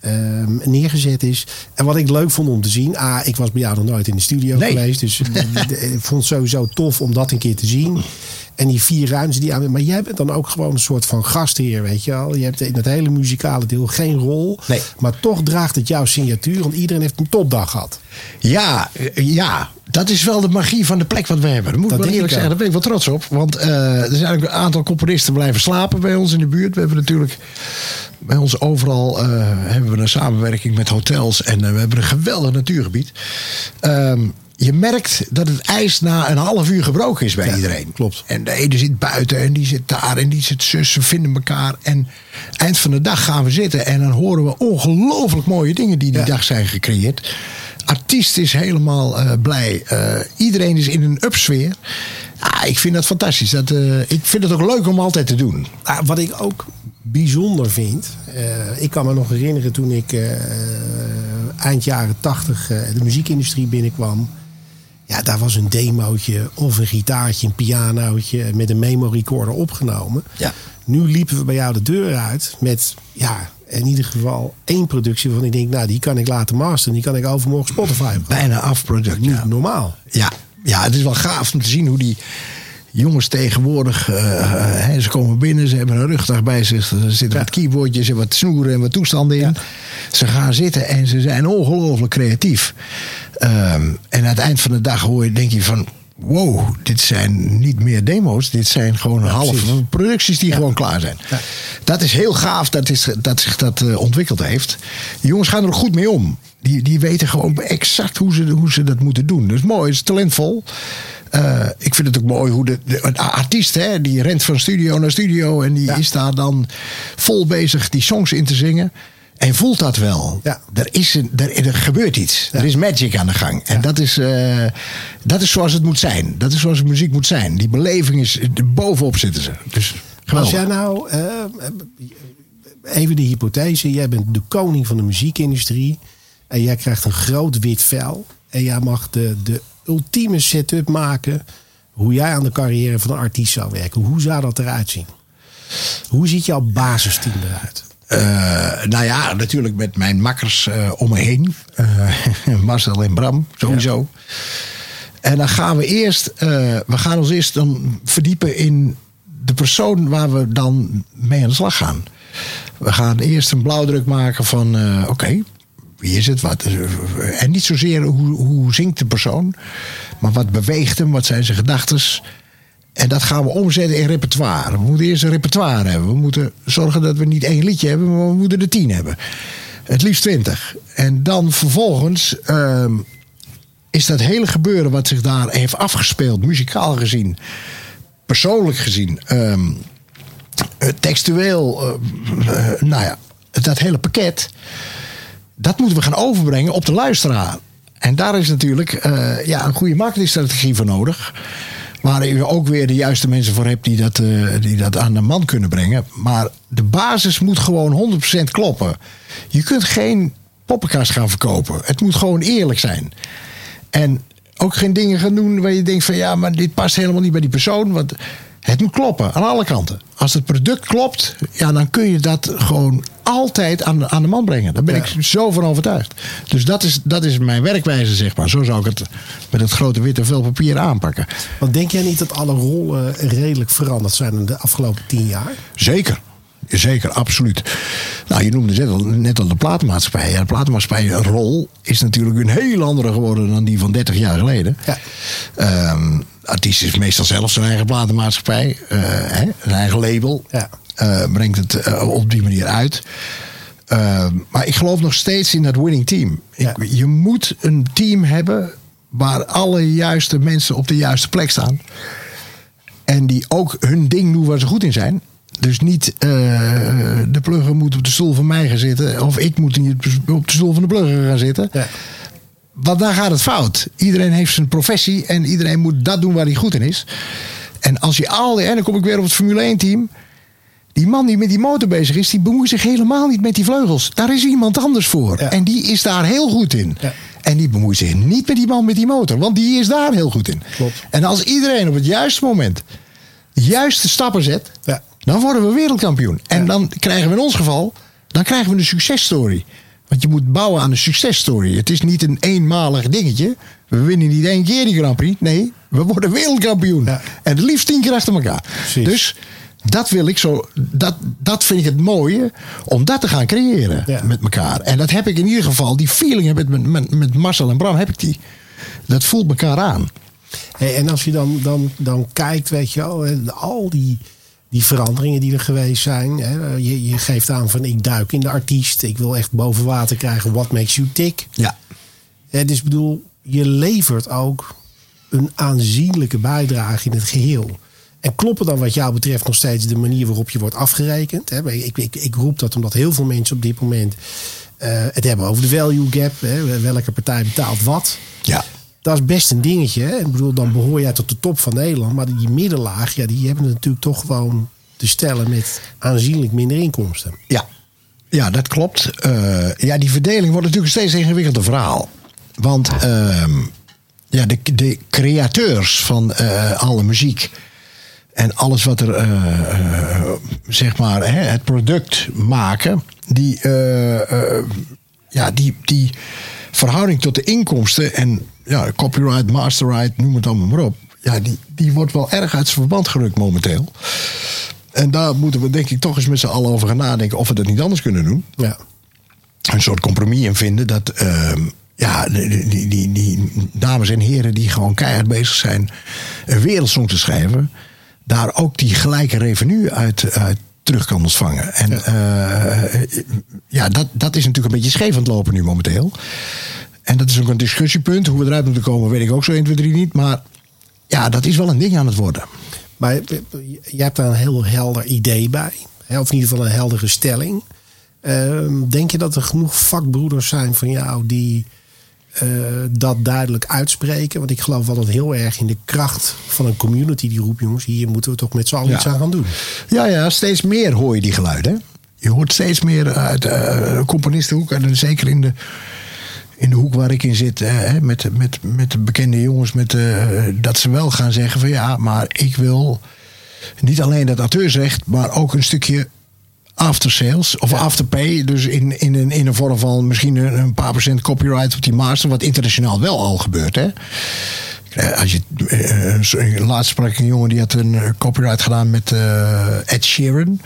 ehm, neergezet is. En wat ik leuk vond om te zien, ah, ik was bij jou nog nooit in de studio
Nee.
geweest. Dus ik vond het sowieso tof om dat een keer te zien. En die vier ruimtes die aan. Maar jij bent dan ook gewoon een soort van gastheer, weet je wel. Je hebt in het hele muzikale deel geen rol.
Nee.
Maar toch draagt het jouw signatuur, want iedereen heeft een topdag gehad.
Ja, eh, ja, dat is wel de magie van de plek wat we hebben. Dat moet
Dat
ik wel eerlijk
ik
zeggen. Daar ben ik wel trots op. Want eh, er zijn ook een aantal componisten blijven slapen bij ons in de buurt. We hebben natuurlijk bij ons overal eh, hebben we een samenwerking met hotels. En we hebben een geweldig natuurgebied. Ehm, je merkt dat het ijs na een half uur gebroken is bij
Ja,
iedereen.
klopt.
En de ene zit buiten en die zit daar en die zit zus. Ze vinden elkaar. En eind van de dag gaan we zitten. En dan horen we ongelooflijk mooie dingen die die
Ja.
dag zijn gecreëerd. Artiest is helemaal eh, blij. Eh, iedereen is in een upsfeer. Ah, ik vind dat fantastisch. Dat, eh, ik vind het ook leuk om altijd te doen.
Ah, wat ik ook bijzonder vind. ik kan me nog herinneren toen ik eind jaren tachtig de muziekindustrie binnenkwam. Ja, daar was een demootje of een gitaartje, een pianootje met een memo recorder opgenomen.
Ja.
Nu liepen we bij jou de deur uit met, ja, in ieder geval één productie waarvan ik denk, nou, die kan ik laten masteren. Die kan ik overmorgen Spotify.
Bijna afproduct.
Niet
Ja.
normaal.
Ja, ja, het is wel gaaf om te zien hoe die jongens tegenwoordig. eh, eh, ze komen binnen, ze hebben een rugdag bij zich. Er zitten wat keyboardjes en wat snoeren en wat toestanden in. Ze gaan zitten en ze zijn ongelooflijk creatief. Ehm, en aan het eind van de dag hoor je, denk je van. Wow, dit zijn niet meer demo's. Dit zijn gewoon halve
precies.
producties die gewoon klaar zijn.
Ja.
Dat is heel gaaf dat, is, dat zich dat eh, ontwikkeld heeft. Jongens gaan er goed mee om. Die, die weten gewoon exact hoe ze, hoe ze dat moeten doen. Dus mooi, het is talentvol. Eh, ik vind het ook mooi hoe de, artiest, hè, die rent van studio naar studio. En die
Ja.
is daar dan vol bezig die songs in te zingen. En voelt dat wel.
Ja.
Er, is een, er, er gebeurt iets. Er is magic aan de gang. En dat is, eh, dat is zoals het moet zijn. Dat is zoals muziek moet zijn. Die beleving is, bovenop zitten ze. Dus
Als jij nou, eh, even de hypothese, jij bent de koning van de muziekindustrie en jij krijgt een groot wit vel En jij mag de, de ultieme setup maken. Hoe jij aan de carrière van een artiest zou werken. Hoe zou dat eruit zien? Hoe ziet jouw basisteam eruit?
Uh, nou ja, natuurlijk met mijn makkers uh, om me heen. Uh, Marcel en Bram, sowieso. Ja. En dan gaan we eerst, we gaan ons eerst dan verdiepen in de persoon waar we dan mee aan de slag gaan. We gaan eerst een blauwdruk maken van, oké, okay, wie is het? Wat, en niet zozeer hoe, hoe zingt de persoon, maar wat beweegt hem, wat zijn zijn gedachten. En dat gaan we omzetten in repertoire. We moeten eerst een repertoire hebben. We moeten zorgen dat we niet één liedje hebben, maar we moeten er tien hebben. Het liefst twintig. En dan vervolgens uh, is dat hele gebeuren wat zich daar heeft afgespeeld, muzikaal gezien, persoonlijk gezien, uh, textueel, uh, nou ja, dat hele pakket, dat moeten we gaan overbrengen op de luisteraar. En daar is natuurlijk uh, ja, een goede marketingstrategie voor nodig. Waar je ook weer de juiste mensen voor hebt die dat, uh, die dat aan de man kunnen brengen. Maar de basis moet gewoon 100% kloppen. Je kunt geen poppenkast gaan verkopen. Het moet gewoon eerlijk zijn. En ook geen dingen gaan doen waar je denkt van ja, maar dit past helemaal niet bij die persoon. Want het moet kloppen aan alle kanten. Als het product klopt, ja, dan kun je dat gewoon altijd aan, aan de man brengen. Daar ben ja. ik zo van overtuigd. Dus dat is, dat is mijn werkwijze, zeg maar. Zo zou ik het met het grote witte vel papier aanpakken.
Want denk jij niet dat alle rollen redelijk veranderd zijn in de afgelopen tien jaar?
Zeker. Zeker, absoluut. Nou, je noemde net al, net al de platenmaatschappij. Ja, de platenmaatschappijrol is natuurlijk een heel andere geworden dan die van 30 jaar geleden. Ja. Um, artiest is meestal zelf zijn eigen platenmaatschappij, uh, hè, een eigen label. Ja. Uh, brengt het uh, op die manier uit. maar ik geloof nog steeds in dat winning team. Ja. Ik, je moet een team hebben waar alle juiste mensen op de juiste plek staan. En die ook hun ding doen waar ze goed in zijn. Dus niet uh, de plugger moet op de stoel van mij gaan zitten. Of ik moet niet op de stoel van de plugger gaan zitten. Ja. Want daar gaat het fout. Iedereen heeft zijn professie en iedereen moet dat doen waar hij goed in is. En als je al die, en dan kom ik weer op het Formule 1 team. Die man die met die motor bezig is, die bemoeit zich helemaal niet met die vleugels. Daar is iemand anders voor. Ja. En die is daar heel goed in. Ja. En die bemoeit zich niet met die man met die motor, want die is daar heel goed in. Klopt. En als iedereen op het juiste moment de juiste stappen zet, ja. Dan worden we wereldkampioen. En dan krijgen we in ons geval, dan krijgen we een successtory. Want je moet bouwen aan een successtory. Het is niet een eenmalig dingetje. We winnen niet één keer die Grand Prix. Nee, we worden wereldkampioen. En het liefst tien keer achter elkaar. Precies. Dus dat wil ik zo. Dat, dat vind ik het mooie. Om dat te gaan creëren ja. met elkaar. En dat heb ik in ieder geval. Die feeling heb ik met, met, met Marcel en Bram. Heb ik die. Dat voelt elkaar aan.
Hey, en als je dan, dan, dan kijkt, weet je wel, al die die veranderingen die er geweest zijn. Hè. Je, je geeft aan van ik duik in de artiest. Ik wil echt boven water krijgen. What makes you tick?
Ja.
En dus bedoel, je levert ook een aanzienlijke bijdrage in het geheel. En kloppen dan wat jou betreft nog steeds de manier waarop je wordt afgerekend? Hè? Ik, ik, ik roep dat omdat heel veel mensen op dit moment uh, het hebben over de value gap. Hè? Welke partij betaalt wat?
Ja
dat is best een dingetje. Hè? Ik bedoel, dan behoor jij tot de top van Nederland. Maar die middenlaag, ja, die hebben het natuurlijk toch gewoon te stellen met aanzienlijk minder inkomsten.
Ja, ja dat klopt. Uh, ja, die verdeling wordt natuurlijk een steeds ingewikkelder verhaal. Want uh, ja, de, de createurs van uh, alle muziek en alles wat er, uh, zeg maar, hè, het product maken, die, ja, die, die verhouding tot de inkomsten en ja, copyright, masterright, noem het allemaal maar op. Ja, die, die wordt wel erg uit zijn verband gerukt momenteel. En daar moeten we denk ik toch eens met z'n allen over gaan nadenken of we dat niet anders kunnen doen.
Ja.
Een soort compromis in vinden dat uh, ja, die, die, die, die, dames en heren die gewoon keihard bezig zijn een wereldsong te schrijven, daar ook die gelijke revenue uit, uit terug kan ontvangen. En ja, uh, ja dat, dat is natuurlijk een beetje scheef aan het lopen nu momenteel. En dat is ook een discussiepunt. Hoe we eruit moeten komen, weet ik ook zo 1, 2, 3 niet. Maar ja, dat is wel een ding aan het worden.
Maar je hebt daar een heel helder idee bij. Of in ieder geval een heldere stelling. Uh, denk je dat er genoeg vakbroeders zijn van jou die uh, dat duidelijk uitspreken? Want ik geloof altijd heel erg in de kracht van een community die roept: jongens, hier moeten we toch met z'n allen ja. iets aan gaan doen.
Ja, ja, steeds meer hoor je die geluiden. Je hoort steeds meer uit uh, componistenhoek en zeker in de in de hoek waar ik in zit, eh, met, met, met de bekende jongens, met, eh, dat ze wel gaan zeggen van ja, maar ik wil niet alleen dat auteursrecht, maar ook een stukje after sales of afterpay. Dus in, in, een, in een vorm van misschien een, een paar procent copyright op die master, wat internationaal wel al gebeurt. Hè? Als je, uh, laatst sprak ik een jongen die had een copyright gedaan met uh, Ed Sheeran.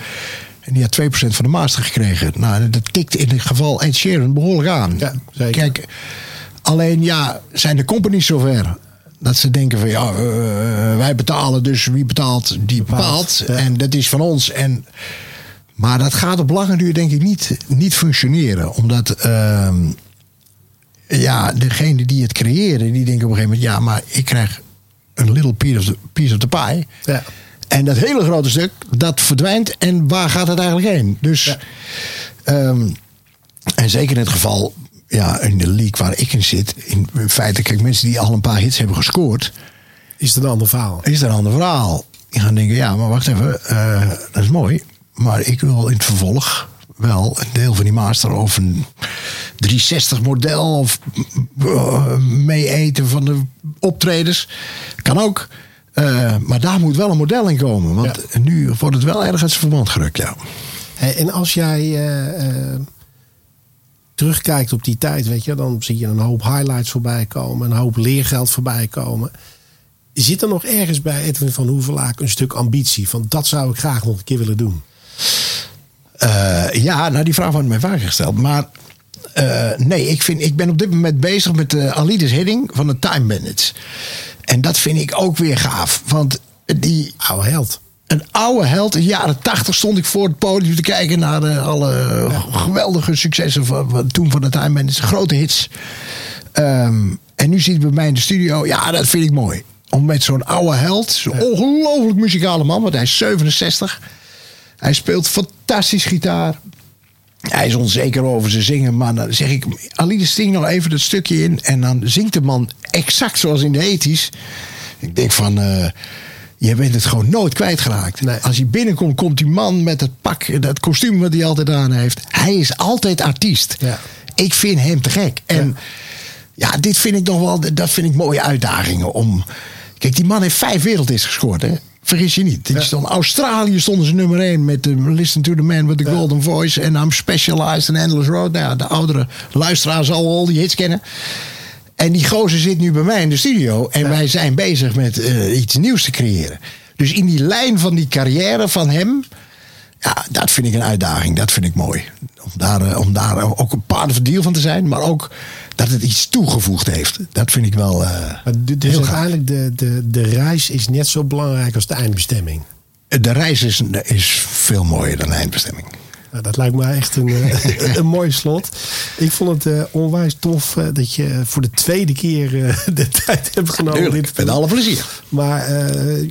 En die had 2% van de master gekregen. Nou, dat kikt in het geval Ed Sheeran behoorlijk aan.
Ja, zeker.
Kijk, alleen ja, zijn de companies zover? Dat ze denken van ja, uh, wij betalen, dus wie betaalt, die bepaalt.
Ja.
En dat is van ons. En, maar dat gaat op lange duur denk ik niet, niet functioneren. Omdat uh, ja, degene die het creëren, die denken op een gegeven moment... ja, maar ik krijg een little piece of the, piece of the pie.
Ja.
En dat hele grote stuk, dat verdwijnt. En waar gaat het eigenlijk heen? Dus,
Ja.
ehm, en zeker in het geval, ja, in de league waar ik in zit. In feite, kijk, mensen die al een paar hits hebben gescoord.
Is het een ander verhaal?
Is er een ander verhaal. Die gaan denken, ja, maar wacht even. eh, dat is mooi. Maar ik wil in het vervolg wel een deel van die master of een 360 model of uh, mee eten van de optredens. Kan ook. Uh, maar daar moet wel een model in komen. Want
Ja.
nu wordt het wel erg uit zijn verband gerukt. Ja.
Hey, en als jij eh, eh, terugkijkt op die tijd, weet je, dan zie je een hoop highlights voorbij komen, een hoop leergeld voorbij komen. Zit er nog ergens bij Edwin van Hoevelaak een stuk ambitie? Van dat zou ik graag nog een keer willen doen.
Uh, ja, nou die vraag wordt mij vaak gesteld. Maar uh, nee, ik, vind, ik ben op dit moment bezig met de Alides Hidding van de Time Bandits. En dat vind ik ook weer gaaf. Want die
Oude held.
een oude held. In de jaren tachtig stond ik voor het podium te kijken naar de, alle geweldige successen van, toen van de Time Bandits. Grote hits. Um, en nu zit hij bij mij in de studio. Ja, dat vind ik mooi. Om met zo'n oude held, zo'n ja. ongelooflijk muzikale man, want hij is 67. Hij speelt fantastisch gitaar. Hij is onzeker over zijn zingen, maar dan zeg ik... Alide, sting nog even dat stukje in. En dan zingt de man exact zoals in de ethisch. Ik denk van... Uh, je bent het gewoon nooit kwijtgeraakt.
Nee.
Als hij binnenkomt, komt die man met het pak, dat kostuum wat hij altijd aan heeft. Hij is altijd artiest.
Ja.
Ik vind hem te gek. En ja. ja, dit vind ik nog wel, dat vind ik mooie uitdagingen om. Kijk, die man heeft vijf wereldhits gescoord, hè? Vergis je niet. Australië stonden ze nummer 1 met uh, Listen to the Man with the. Golden Voice. En I'm Specialized in Endless Road. Nou ja, de oudere luisteraar zal al die hits kennen. En die gozer zit nu bij mij in de studio. En wij zijn bezig met uh, iets nieuws te creëren. Dus in die lijn van die carrière van hem. Ja, dat vind ik een uitdaging. Dat vind ik mooi. Om daar, uh, om daar ook een part of deal van te zijn. Maar ook dat het iets toegevoegd heeft. Dat vind ik wel. Uh,
dus uiteindelijk de, de, de reis is net zo belangrijk als de eindbestemming.
De reis is, is veel mooier dan de eindbestemming.
Nou, dat lijkt me echt een, een mooi slot. Ik vond het uh, onwijs tof uh, dat je voor de tweede keer uh, de tijd hebt genomen.
Ja, dit met alle plezier.
Maar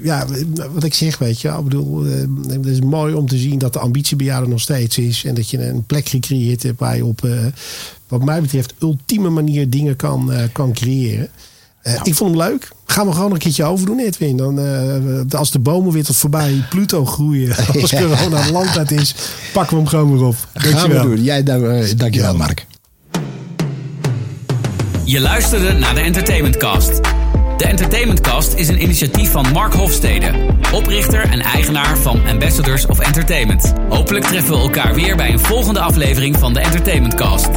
ja, wat ik zeg, weet je, ik bedoel, het is mooi om te zien dat de ambitie bij jou er nog steeds is. En dat je een plek gecreëerd hebt waar je op, wat mij betreft, ultieme manier dingen kan, kan creëren. Uh, ja. Ik vond hem leuk. Gaan we gewoon een keertje overdoen, Edwin. Dan, uh, als de bomen weer tot voorbij Pluto groeien. Als ja. corona land uit is, pakken we hem gewoon weer op.
Gaan we doen. Jij, dank, uh, dankjewel, ja. Mark.
Je luisterde naar de Entertainment Cast. De Entertainment Cast is een initiatief van Mark Hofstede, oprichter en eigenaar van Ambassadors of Entertainment. Hopelijk treffen we elkaar weer bij een volgende aflevering van de Entertainment Cast.